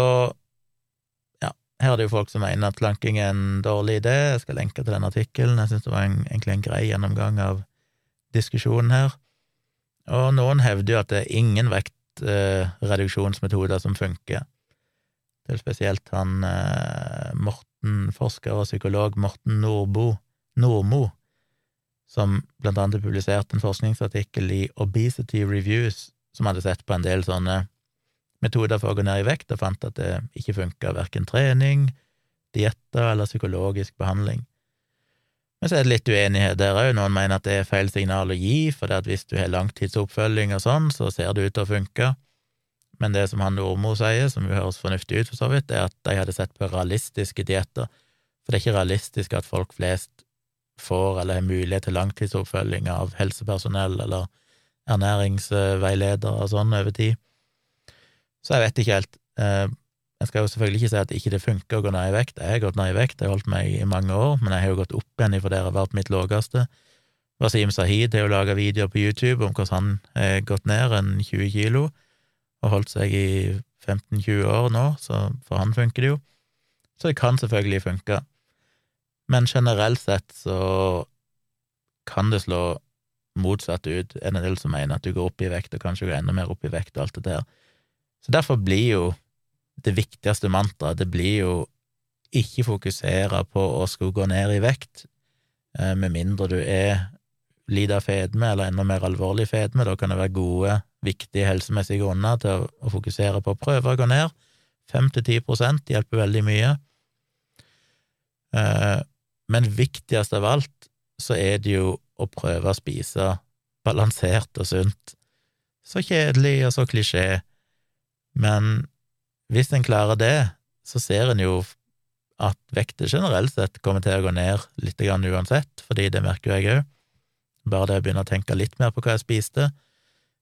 ja, her er det jo folk som mener at slanking er en dårlig idé, jeg skal lenke til den artikkelen, jeg synes det var en, egentlig en grei gjennomgang av diskusjonen her, og noen hevder jo at det er ingen vektreduksjonsmetoder som funker. Det er spesielt han eh, Morten, forsker og psykolog Morten Nordbo, Nordmo, som blant annet publiserte en forskningsartikkel i Obesity Reviews, som hadde sett på en del sånne metoder for å gå ned i vekt, og fant at det ikke funka verken trening, dietter eller psykologisk behandling. Men så er det litt uenighet der òg. Noen mener at det er feil signal å gi, for hvis du har langtidsoppfølging og sånn, så ser det ut til å funke. Men det som han Ormo sier, som jo høres fornuftig ut for så vidt, er at de hadde sett på realistiske dietter. For det er ikke realistisk at folk flest får eller har mulighet til langtidsoppfølging av helsepersonell eller ernæringsveiledere og sånn over tid. Så jeg vet ikke helt. Eh, jeg skal jo selvfølgelig ikke si at ikke det funker å gå ned i vekt. Jeg har gått ned i vekt, jeg har holdt meg i mange år, men jeg har jo gått opp igjen ifra det har vært mitt laveste. Wasim Sahid har jo laga videoer på YouTube om hvordan han har gått ned enn 20 kilo og holdt seg i 15-20 år nå, så for han funker det jo. Så det kan selvfølgelig funke. Men generelt sett så kan det slå motsatt ut. En del som mener at du går opp i vekt, og kanskje går enda mer opp i vekt, og alt det der. Så derfor blir jo det viktigste mantraet, det blir jo ikke fokusere på å skulle gå ned i vekt, eh, med mindre du er lider av fedme, eller enda mer alvorlig fedme. Da kan det være gode viktige helsemessige grunner til å, fokusere på å prøve å gå ned. Fem til ti prosent hjelper veldig mye. Eh, men viktigst av alt så er det jo å prøve å spise balansert og sunt. Så kjedelig og så klisjé, men hvis en klarer det, så ser en jo at vekta generelt sett kommer til å gå ned litt uansett, fordi det merker jeg òg. Bare det å begynne å tenke litt mer på hva jeg spiste,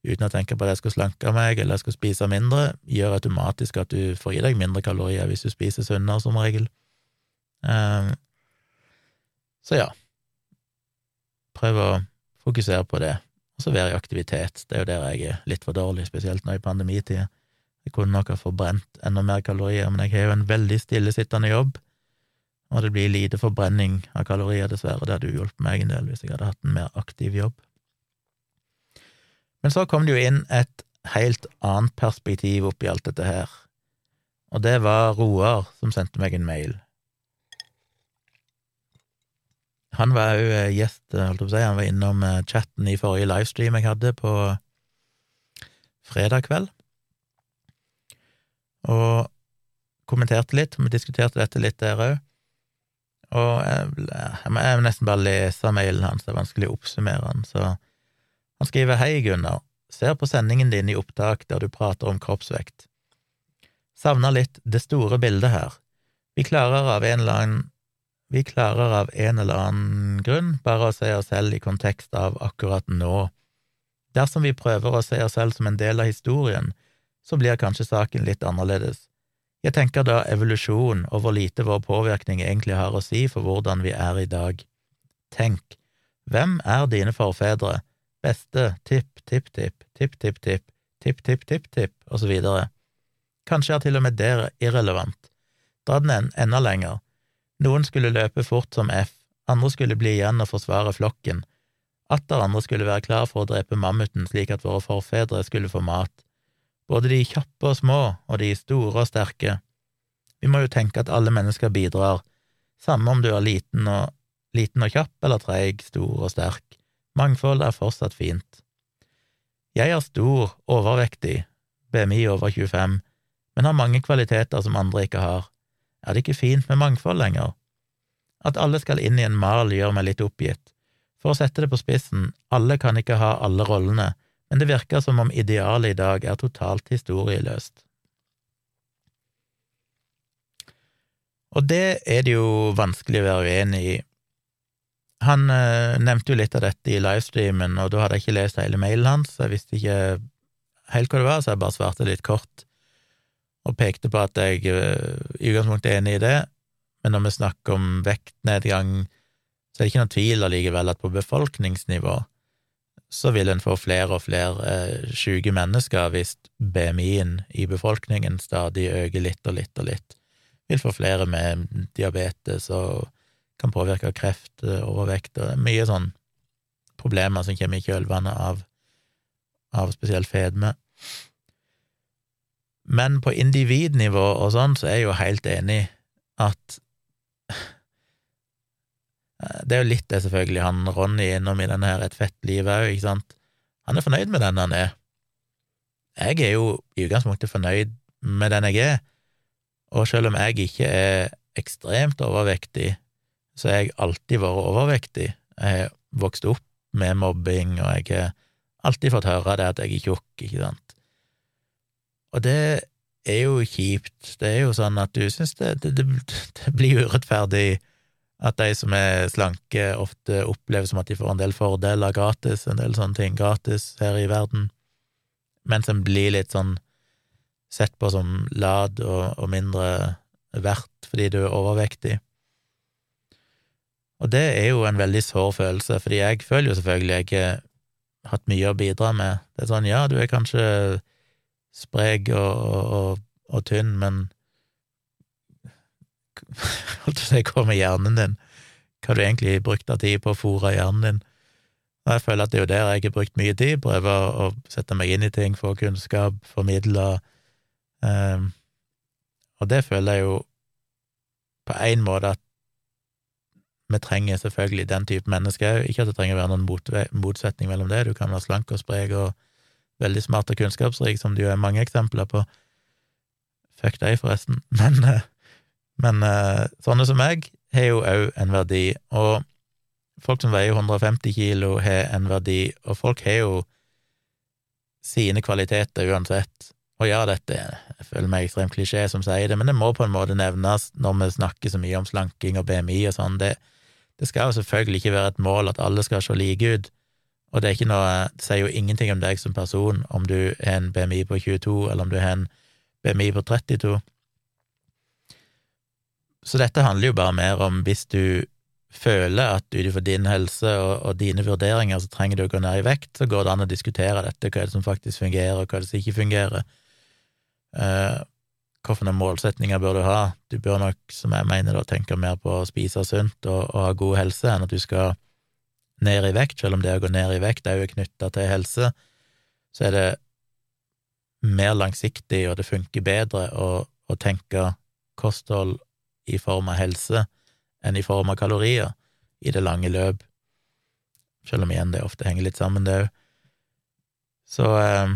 uten å tenke på at jeg skal slanke meg eller jeg skal spise mindre, gjør automatisk at du får i deg mindre kalorier hvis du spiser sunnere, som regel. Um, så ja, prøv å fokusere på det, og så være i aktivitet. Det er jo der jeg er litt for dårlig, spesielt nå i pandemitida. Jeg kunne nok ha forbrent enda mer kalorier, men jeg har jo en veldig stillesittende jobb, og det blir lite forbrenning av kalorier, dessverre. Det hadde jo hjulpet meg en del hvis jeg hadde hatt en mer aktiv jobb. Men så kom det jo inn et helt annet perspektiv oppi alt dette her, og det var Roar som sendte meg en mail. Han var òg eh, gjest, eh, holdt jeg på å si, han var innom eh, chatten i forrige livestream jeg hadde på fredag kveld, og kommenterte litt, vi diskuterte dette litt der òg. Og jeg, jeg må nesten bare lese mailen hans, det er vanskelig å oppsummere den, så han skriver Hei, Gunnar, ser på sendingen din i opptak der du prater om kroppsvekt. Savner litt det store bildet her. Vi klarer av en eller annen vi klarer av en eller annen grunn bare å se oss selv i kontekst av akkurat nå. Dersom vi prøver å se oss selv som en del av historien, så blir kanskje saken litt annerledes. Jeg tenker da evolusjon og hvor lite vår påvirkning egentlig har å si for hvordan vi er i dag. Tenk, hvem er dine forfedre, beste, tipp, tipp, tipp, tipp, tipp, tipp, tipp, tipp, tipp, tipp, og så videre? Kanskje er til og med det irrelevant. Dra den enda lenger. Noen skulle løpe fort som F, andre skulle bli igjen og forsvare flokken, atter andre skulle være klar for å drepe mammuten slik at våre forfedre skulle få mat, både de kjappe og små og de store og sterke. Vi må jo tenke at alle mennesker bidrar, samme om du er liten og, liten og kjapp eller treig, stor og sterk. Mangfold er fortsatt fint. Jeg er stor, overvektig, BMI over 25, men har mange kvaliteter som andre ikke har. Er det ikke fint med mangfold lenger? At alle skal inn i en mal gjør meg litt oppgitt. For å sette det på spissen, alle kan ikke ha alle rollene, men det virker som om idealet i dag er totalt historieløst. Og det er det jo vanskelig å være uenig i. Han øh, nevnte jo litt av dette i livestreamen, og da hadde jeg ikke lest hele mailen hans, så jeg visste ikke helt hva det var, så jeg bare svarte litt kort og pekte på at jeg eh, i utgangspunktet er enig i det, men når vi snakker om vektnedgang, så er det ikke noen tvil allikevel at på befolkningsnivå så vil en få flere og flere eh, syke mennesker hvis BMI-en i befolkningen stadig øker litt og litt og litt. Vil få flere med diabetes og kan påvirke kreft, eh, overvekt og mye sånn problemer som kommer i kjølvannet av, av spesielt fedme. Men på individnivå og sånn, så er jeg jo helt enig at Det er jo litt det, selvfølgelig, han Ronny innom i denne her Et fett liv òg, ikke sant. Han er fornøyd med den han er. Jeg er jo i utgangspunktet fornøyd med den jeg er, og selv om jeg ikke er ekstremt overvektig, så har jeg alltid vært overvektig. Jeg har vokst opp med mobbing, og jeg har alltid fått høre det at jeg er tjukk, ikke sant. Og det er jo kjipt. Det er jo sånn at du syns det, det, det, det blir urettferdig at de som er slanke, ofte opplever som at de får en del fordeler gratis, en del sånne ting gratis her i verden, mens en blir litt sånn sett på som lad og, og mindre verdt fordi du er overvektig. Og det er jo en veldig sår følelse, fordi jeg føler jo selvfølgelig jeg har hatt mye å bidra med. Det er sånn, ja, du er kanskje sprek og, og, og, tynn, men Holdt på å si, hva med hjernen din? Hva har du egentlig brukt av tid på å fòre hjernen din? Og jeg føler at det er jo der jeg har brukt mye tid, prøve å, sette meg inn i ting, få kunnskap, formidle um, Og det føler jeg jo på en måte at vi trenger selvfølgelig den type mennesker òg, ikke at det trenger å være noen motsetning mellom det, du kan være slank og sprek og veldig smart og kunnskapsrik, som det jo er mange eksempler på. Fuck deg, forresten. Men, eh, men eh, sånne som meg har jo òg en verdi, og folk som veier 150 kilo, har en verdi, og folk har jo sine kvaliteter uansett. Og ja, dette jeg føler meg ekstremt klisjé som sier det, men det må på en måte nevnes når vi snakker så mye om slanking og BMI og sånn. Det, det skal jo selvfølgelig ikke være et mål at alle skal se like ut, og det, noe, det sier jo ingenting om deg som person om du har en BMI på 22, eller om du har en BMI på 32. Så dette handler jo bare mer om hvis du føler at ut ifra din helse og, og, dine vurderinger så trenger du å gå ned i vekt, så går det an å diskutere dette, hva er det som faktisk fungerer, og hva er det som ikke fungerer. Uh, Hvilke målsetninger bør du ha? Du bør nok, som jeg mener, da, tenke mer på å spise sunt og, og ha god helse enn at du skal ned i vekt, selv om det å gå ned i vekt er jo knytta til helse, så er det mer langsiktig, og det funker bedre å, å tenke kosthold i form av helse enn i form av kalorier i det lange løp, selv om igjen det ofte henger litt sammen, det òg. Så eh,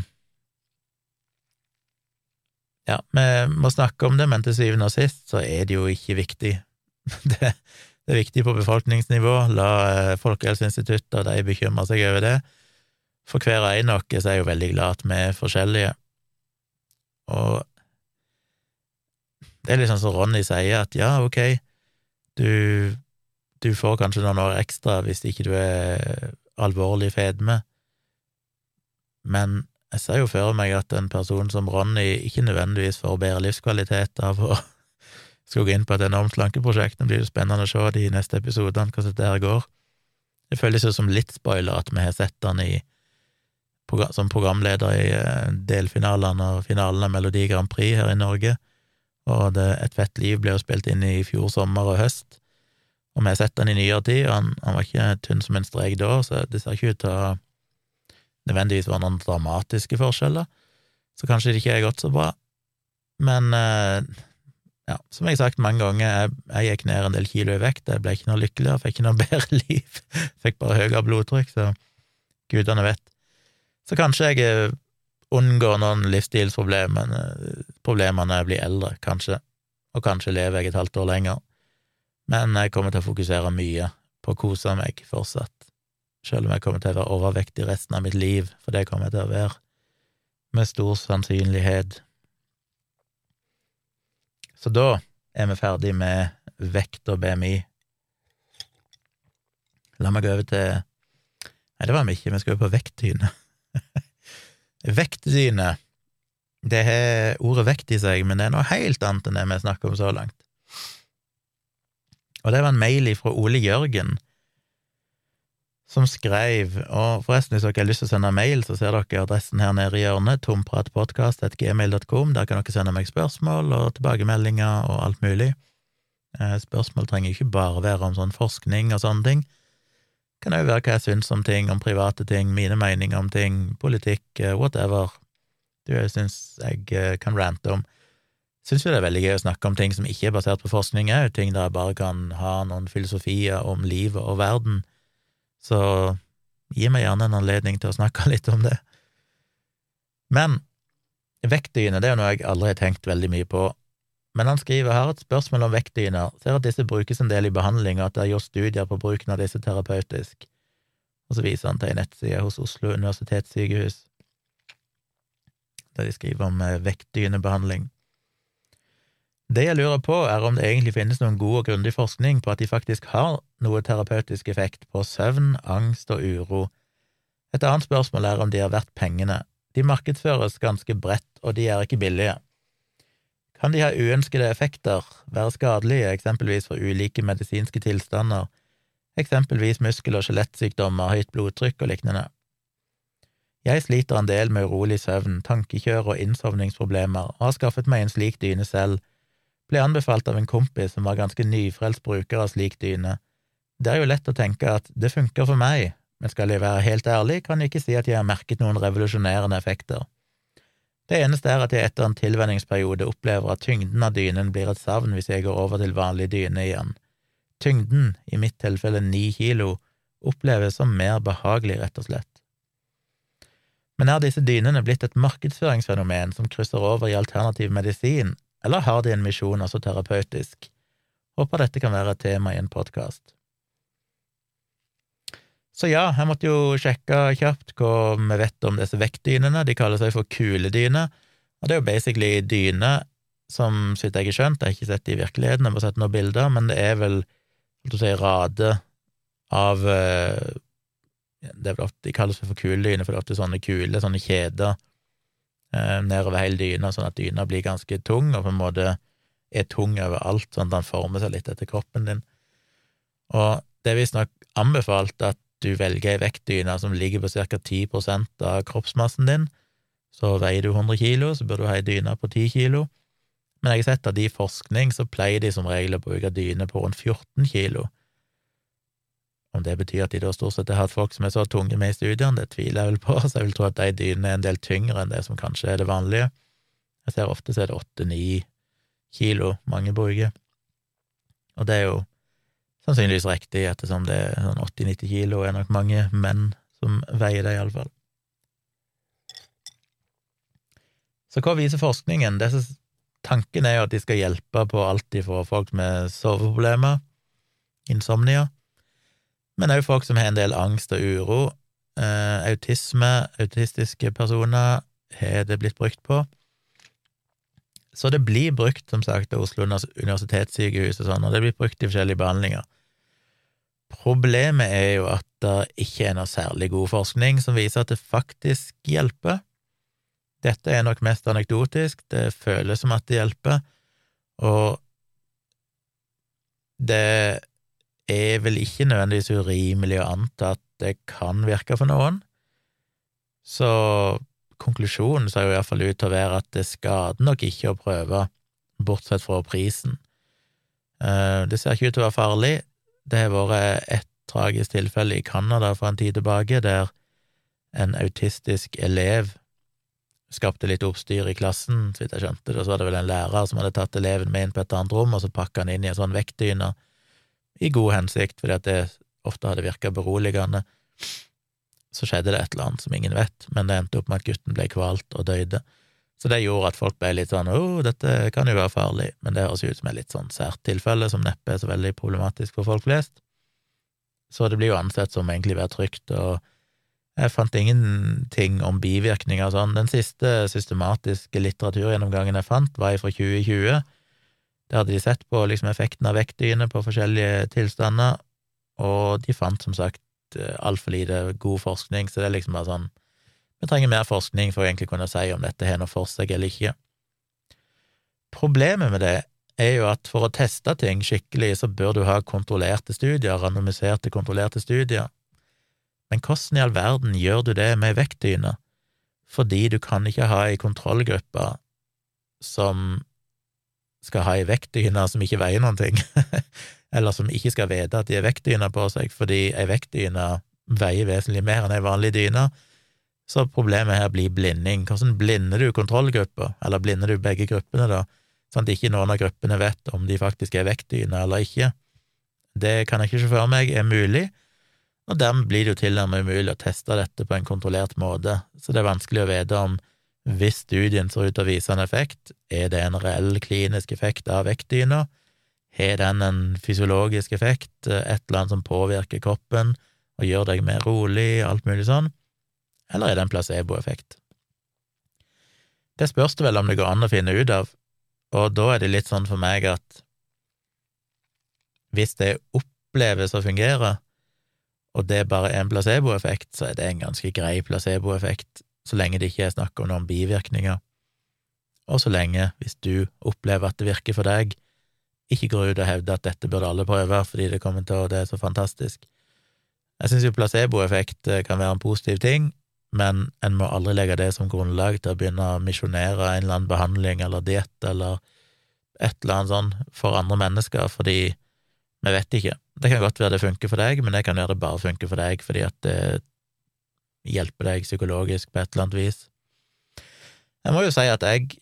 ja, vi må snakke om det, men til syvende og sist så er det jo ikke viktig. Det, det er viktig på befolkningsnivå. La eh, Folkehelseinstituttet og de bekymre seg over det. For hver og en av oss er jo veldig glad at vi er forskjellige. Og det er litt sånn som Ronny sier, at ja, ok, du, du får kanskje noen år ekstra hvis ikke du er alvorlig fedme, men jeg ser jo for meg at en person som Ronny ikke nødvendigvis får bedre livskvalitet av å skal gå inn på et enormt slankeprosjekt. Det blir jo spennende å se de neste episodene, hvordan dette her går. Det føles jo som litt spoiler at vi har sett han i, som programleder i eh, delfinalene og finalen av Melodi Grand Prix her i Norge, og det, Et fett liv ble jo spilt inn i fjor sommer og høst, og vi har sett han i nyere tid, og han, han var ikke tynn som en strek da, så det ser ikke ut til å nødvendigvis var noen dramatiske forskjeller, så kanskje det ikke er gått så bra. Men eh, ja, som jeg har sagt mange ganger, jeg, jeg, gikk ned en del kilo i vekt, jeg ble ikke noe lykkeligere, fikk ikke noe bedre liv, fikk bare høyere blodtrykk, så gudene vet. Så kanskje jeg eh, unngår noen livsstilsproblemer problemer når jeg blir eldre, kanskje, og kanskje lever jeg et halvt år lenger, men jeg kommer til å fokusere mye på å kose meg fortsatt selv om jeg kommer til å være overvektig resten av mitt liv, for det kommer jeg til å være, med stor sannsynlighet. Så da er vi ferdig med vekt og BMI. La meg gå over til Nei, det var vi ikke, vi skal jo på vektdyne. vektdyne, det har ordet vekt i seg, men det er noe helt annet enn det vi snakker om så langt. Og det var en mail fra Ole Jørgen, som skrev, og forresten, hvis dere har lyst til å sende mail, så ser dere adressen her nede i hjørnet, tompratpodkast.gmail.com, der kan dere sende meg spørsmål og tilbakemeldinger og alt mulig. Eh, spørsmål trenger ikke bare være om sånn forskning og sånne ting. Det kan òg være hva jeg syns om ting, om private ting, mine meninger om ting, politikk, eh, whatever. Du syns jeg eh, kan rante om. Syns jo det er veldig gøy å snakke om ting som ikke er basert på forskning òg, ting der jeg bare kan ha noen filosofier om livet og verden så gi meg gjerne en anledning til å snakke litt om det. Men vektdyner, det er jo noe jeg aldri har tenkt veldig mye på. Men han skriver her et spørsmål om vektdyner, ser at disse brukes en del i behandling, og at det er gjort studier på bruken av disse terapeutisk. Og så viser han til ei nettside hos Oslo universitetssykehus, der de skriver om eh, vektdynebehandling. Det jeg lurer på, er om det egentlig finnes noen god og grundig forskning på at de faktisk har noe terapeutisk effekt på søvn, angst og uro. Et annet spørsmål er om de er verdt pengene. De markedsføres ganske bredt, og de er ikke billige. Kan de ha uønskede effekter, være skadelige, eksempelvis for ulike medisinske tilstander, eksempelvis muskel- og skjelettsykdommer, høyt blodtrykk og lignende? Jeg sliter en del med urolig søvn, tankekjør og innsovningsproblemer, og har skaffet meg en slik dyne selv ble anbefalt av en kompis som var ganske nyfrelst bruker av slik dyne. Det er jo lett å tenke at det funker for meg, men skal jeg være helt ærlig, kan jeg ikke si at jeg har merket noen revolusjonerende effekter. Det eneste er at jeg etter en tilvenningsperiode opplever at tyngden av dynen blir et savn hvis jeg går over til vanlig dyne igjen. Tyngden, i mitt tilfelle ni kilo, oppleves som mer behagelig, rett og slett. Men er disse dynene blitt et markedsføringsfenomen som krysser over i alternativ medisin, eller har de en misjon også terapeutisk? Håper dette kan være et tema i en podkast. Så ja, jeg måtte jo sjekke kjapt hva vi vet om disse vektdynene. De kaller seg for kuledyner, og det er jo basically dyner som, så vidt jeg har skjønt, jeg har ikke sett det i virkeligheten, jeg har bare sett noen bilder, men det er vel, å si, rader av eh, det er vel ofte, De kalles for kuledyner, for det er ofte sånne kuler, sånne kjeder eh, nedover hele dyna, sånn at dyna blir ganske tung, og på en måte er tung overalt, sånn at den former seg litt etter kroppen din. Og det er visstnok anbefalt at du velger ei vektdyne som ligger på ca. 10 av kroppsmassen din. Så veier du 100 kilo, så bør du ha ei dyne på 10 kilo. Men jeg har sett at i forskning så pleier de som regel å bruke dyne på rundt 14 kilo. Om det betyr at de da stort sett har hatt folk som er så tunge med i studiene, det tviler jeg vel på, så jeg vil tro at de dynene er en del tyngre enn det som kanskje er det vanlige. Jeg ser ofte så er det åtte-ni kilo mange bruker. Og det er jo sannsynligvis riktig, ettersom det er sånn 80-90 kilo er nok mange menn som veier det, iallfall. Så hva viser forskningen? Disse, tanken er jo at de skal hjelpe på alt ifra folk med soveproblemer, insomnia, men òg folk som har en del angst og uro. Eh, autisme, autistiske personer har det blitt brukt på. Så det blir brukt, som sagt, av Oslo universitetssykehus og sånn, og det blir brukt i forskjellige behandlinger. Problemet er jo at det ikke er noe særlig god forskning som viser at det faktisk hjelper. Dette er nok mest anekdotisk, det føles som at det hjelper, og det er vel ikke nødvendigvis urimelig å anta at det kan virke for noen. Så konklusjonen ser jo iallfall ut til å være at det skader nok ikke å prøve, bortsett fra prisen. Eh, det ser ikke ut til å være farlig. Det har vært et tragisk tilfelle i Canada for en tid tilbake, der en autistisk elev skapte litt oppstyr i klassen, så vidt jeg skjønte det, og så var det vel en lærer som hadde tatt eleven med inn på et annet rom, og så pakka han inn i en sånn vektdyne, i god hensikt, fordi at det ofte hadde virka beroligende så skjedde det et eller annet som ingen vet, men det endte opp med at gutten ble kvalt og døde. Så det gjorde at folk ble litt sånn 'Å, oh, dette kan jo være farlig', men det høres ut som et litt sånn sært tilfelle, som neppe er så veldig problematisk for folk flest. Så det blir jo ansett som egentlig være trygt, og jeg fant ingenting om bivirkninger og sånn. Den siste systematiske litteraturgjennomgangen jeg fant, var fra 2020. Der hadde de sett på liksom effekten av vektdyne på forskjellige tilstander, og de fant som sagt altfor lite god forskning, så det er liksom bare sånn Vi trenger mer forskning for å egentlig kunne si om dette har noe for seg eller ikke. Problemet med det er jo at for å teste ting skikkelig, så bør du ha kontrollerte studier, randomiserte, kontrollerte studier. Men hvordan i all verden gjør du det med vektdyne? Fordi du kan ikke ha ei kontrollgruppe som skal ha ei vektdyne som ikke veier noen ting. eller som ikke skal vite at de har vektdyne på seg, fordi ei vektdyne veier vesentlig mer enn ei vanlig dyne. Så problemet her blir blinding. Hvordan blinder du kontrollgruppa, eller blinder du begge gruppene, da, sånn at ikke noen av gruppene vet om de faktisk er vektdyne eller ikke? Det kan jeg ikke se for meg er mulig, og dermed blir det jo tilnærmet umulig å teste dette på en kontrollert måte, så det er vanskelig å vite om hvis studien ser ut til å vise en effekt, er det en reell klinisk effekt av vektdyna, har den en fysiologisk effekt, et eller annet som påvirker kroppen og gjør deg mer rolig, alt mulig sånn, eller er det en placeboeffekt? Det spørs det vel om det går an å finne ut av, og da er det litt sånn for meg at hvis det oppleves å fungere, og det er bare en placeboeffekt, så er det en ganske grei placeboeffekt, så lenge det ikke er snakk om noen bivirkninger, og så lenge, hvis du opplever at det virker for deg, ikke går ut og hevder at dette burde alle prøve fordi det kommer til å det er så fantastisk. Jeg syns jo placeboeffekt eh, kan være en positiv ting, men en må aldri legge det som grunnlag til å begynne å misjonere en eller annen behandling eller diett eller et eller annet sånn for andre mennesker, fordi vi vet ikke. Det kan godt være det funker for deg, men det kan være det bare funker for deg fordi at det hjelper deg psykologisk på et eller annet vis. Jeg må jo si at jeg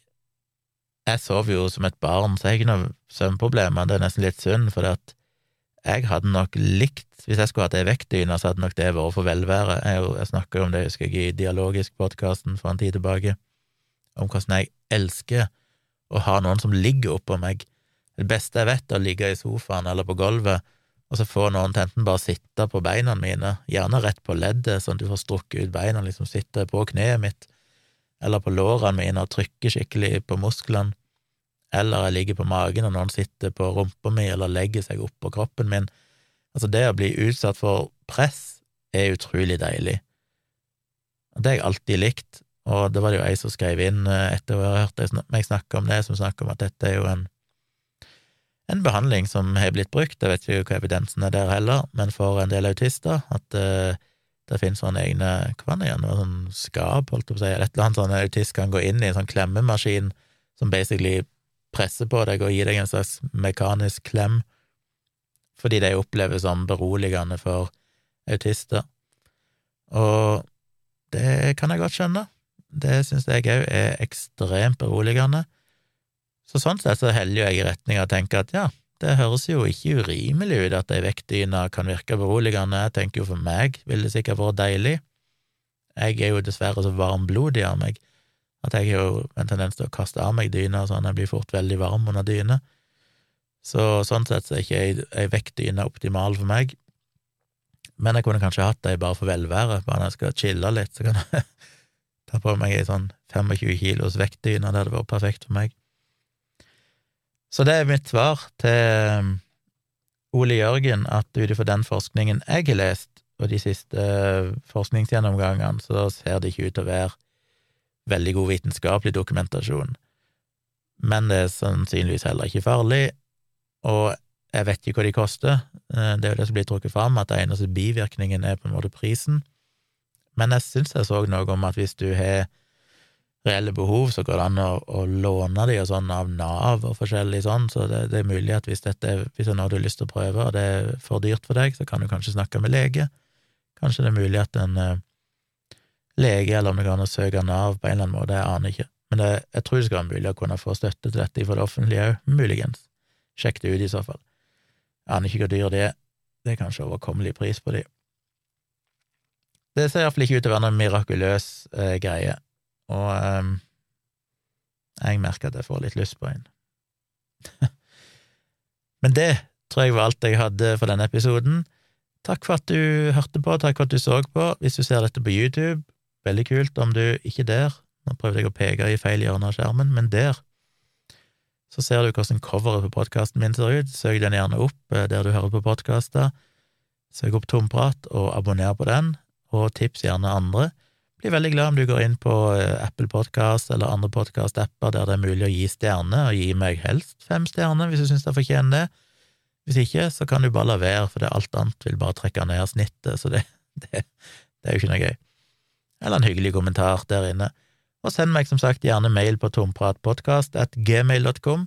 jeg sover jo som et barn, så jeg har ikke noe søvnproblemer. Det er nesten litt synd, for jeg hadde nok likt Hvis jeg skulle hatt ei vektdyne, så hadde nok det vært for velvære. Jeg, jeg snakka om det, husker jeg, i Dialogisk-podkasten for en tid tilbake, om hvordan jeg elsker å ha noen som ligger oppå meg. Det beste jeg vet, er å ligge i sofaen eller på gulvet, og så få noen til enten bare sitte på beina mine, gjerne rett på leddet, sånn at du får strukket ut beina, liksom sitte på kneet mitt eller på lårene mine og trykker skikkelig på musklene, eller jeg ligger på magen og noen sitter på rumpa mi eller legger seg oppå kroppen min. Altså, det å bli utsatt for press er utrolig deilig. Det har jeg alltid likt, og det var det jo ei som skrev inn eh, etter å ha hørt meg snakke om det, som snakker om at dette er jo en en behandling som har blitt brukt, jeg vet ikke hva evidensen er der heller, men for en del autister, at uh, det finnes sånne egne hva er sånn skap, holdt jeg på å si, et eller annet sånn autist kan gå inn i en sånn klemmemaskin som basically presser på deg og gir deg en slags mekanisk klem, fordi det oppleves som beroligende for autister. Og det kan jeg godt skjønne. Det syns jeg òg er ekstremt beroligende. Så sånn sett så heller jeg i retning av å tenke at ja, det høres jo ikke urimelig ut at ei vektdyne kan virke beroligende, jeg tenker jo for meg ville det sikkert vært deilig. Jeg er jo dessverre så varmblodig av meg at jeg har jo en tendens til å kaste av meg dyna, sånn jeg blir fort veldig varm under dyne. Så sånn sett så er ikke ei, vektdyne optimal for meg. Men jeg kunne kanskje hatt ei bare for velvære, bare når jeg skal chille litt, så kan jeg ta på meg ei sånn 25 kilos vektdyne, det hadde vært perfekt for meg. Så det er mitt svar til um, Ole Jørgen, at ut ifra den forskningen jeg har lest, og de siste uh, forskningsgjennomgangene, så ser det ikke ut til å være veldig god vitenskapelig dokumentasjon. Men det er sannsynligvis heller ikke farlig, og jeg vet ikke hva de koster. Uh, det er jo det som blir trukket fram, at det eneste bivirkningen er på en måte prisen. Men jeg syns jeg så noe om at hvis du har reelle behov, så går det an å, å låne de og sånn av Nav og forskjellig sånn, så det, det er mulig at hvis dette hvis det er noe du har lyst til å prøve, og det er for dyrt for deg, så kan du kanskje snakke med lege. Kanskje det er mulig at en uh, lege, eller om det går an å søke Nav på en eller annen måte, jeg aner ikke. Men det, jeg tror det skal være mulig å kunne få støtte til dette fra det offentlige òg, muligens. Sjekk det ut i så fall. Jeg aner ikke hvor dyr det er, det er kanskje overkommelig pris på de. Det ser iallfall ikke ut til å være noen mirakuløs eh, greie og um, jeg merker at jeg får litt lyst på en. Men det tror jeg var alt jeg hadde for denne episoden. Takk for at du hørte på, takk for at du så på. Hvis du ser dette på YouTube, veldig kult om du ikke der, nå prøvde jeg å peke i feil hjørne av skjermen, men der, så ser du hvordan coveret på podkasten min ser ut. Søk den gjerne opp eh, der du hører på podkaster. Søk opp Tomprat og abonner på den, og tips gjerne andre. Blir veldig glad om du går inn på eh, Apple Podcast eller andre podkast-apper der det er mulig å gi stjerner, og gi meg helst fem stjerner hvis du syns jeg fortjener det. Hvis ikke, så kan du bare la være, for det alt annet vil bare trekke ned snittet, så det, det, det er jo ikke noe gøy. Eller en hyggelig kommentar der inne. Og send meg som sagt gjerne mail på tompratpodkast.gmail.com.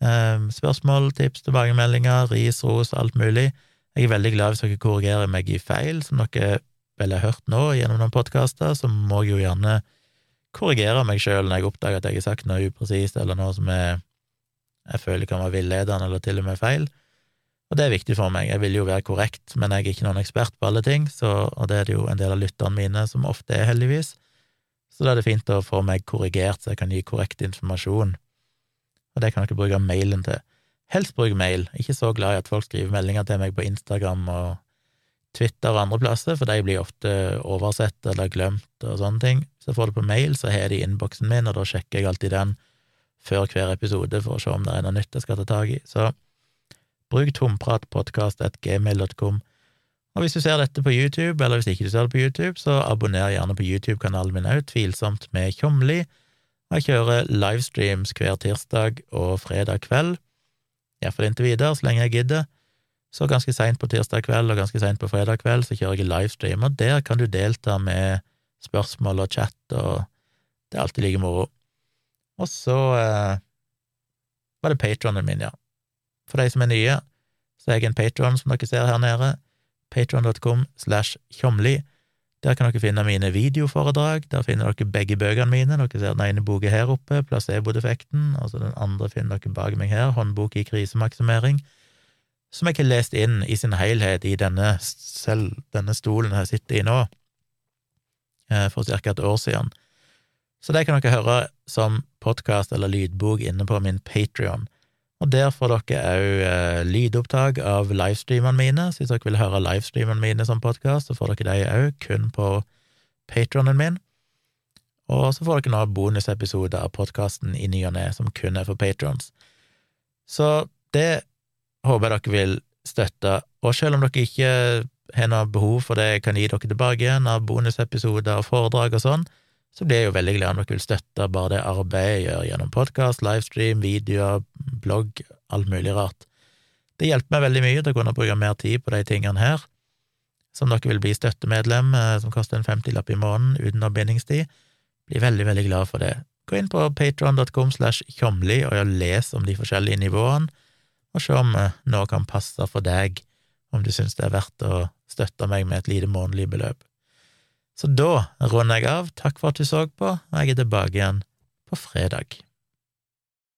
Eh, spørsmål, tips, tilbakemeldinger, ris, ros, alt mulig. Jeg er veldig glad hvis dere korrigerer meg i feil som dere vel har hørt nå gjennom noen podkaster, så må jeg jo gjerne korrigere meg sjøl når jeg oppdager at jeg har sagt noe upresist eller noe som jeg, jeg føler kan være villedende eller til og med feil. Og det er viktig for meg. Jeg vil jo være korrekt, men jeg er ikke noen ekspert på alle ting, så, og det er det jo en del av lytterne mine som ofte er, heldigvis. Så da er det fint å få meg korrigert, så jeg kan gi korrekt informasjon. Og det kan dere bruke mailen til. Helst bruk mail. Ikke så glad i at folk skriver meldinger til meg på Instagram og Twitter og andre plasser, for de blir ofte oversett eller glemt og sånne ting. Hvis jeg får det på mail, så har jeg det i innboksen min, og da sjekker jeg alltid den før hver episode for å se om det er noe nytt jeg skal ta tak i. Så bruk tompratpodkast.gmail.com. Og hvis du ser dette på YouTube, eller hvis ikke du ser det på YouTube, så abonner gjerne på YouTube-kanalen min òg, Tvilsomt med Tjomli. Jeg kjører livestreams hver tirsdag og fredag kveld, iallfall inntil videre, så lenge jeg gidder. Så ganske seint på tirsdag kveld og ganske seint på fredag kveld så kjører jeg livestream, og der kan du delta med spørsmål og chat, og det er alltid like moro. Og så eh, var det patronen min, ja. For de som er nye, så er jeg en patron, som dere ser her nede. Patron.com slash tjomli. Der kan dere finne mine videoforedrag, der finner dere begge bøkene mine. Dere ser den ene boka her oppe, placebo-defekten, og så den andre finner dere bak meg her, håndbok i krisemaksimering som jeg har lest inn i sin helhet i denne, selv denne stolen jeg sitter i nå, eh, for ca. et år siden. Så det kan dere høre som podkast eller lydbok inne på min Patrion. Og der får dere òg eh, lydopptak av livestreamene mine, så hvis dere vil høre livestreamene mine som podkast, så får dere de òg kun på patronen min. Og så får dere nå bonusepisoder av podkasten i ny og ne, som kun er for patrons. Så det håper dere vil støtte, og selv om dere ikke har noe behov for det jeg kan gi dere tilbake igjen av bonusepisoder og foredrag og sånn, så blir jeg jo veldig glad om dere vil støtte bare det arbeidet jeg gjør gjennom podkast, livestream, videoer, blogg, alt mulig rart. Det hjelper meg veldig mye til å kunne bruke mer tid på de tingene her. Som dere vil bli støttemedlem, eh, som koster en femtilapp i måneden uten noe bindingstid, blir veldig, veldig glad for det. Gå inn på patron.com slash tjomli og les om de forskjellige nivåene og se om eh, noe kan passe for deg, om du syns det er verdt å støtte meg med et lite månedlig beløp. Så da runder jeg av. Takk for at du så på, og jeg er tilbake igjen på fredag.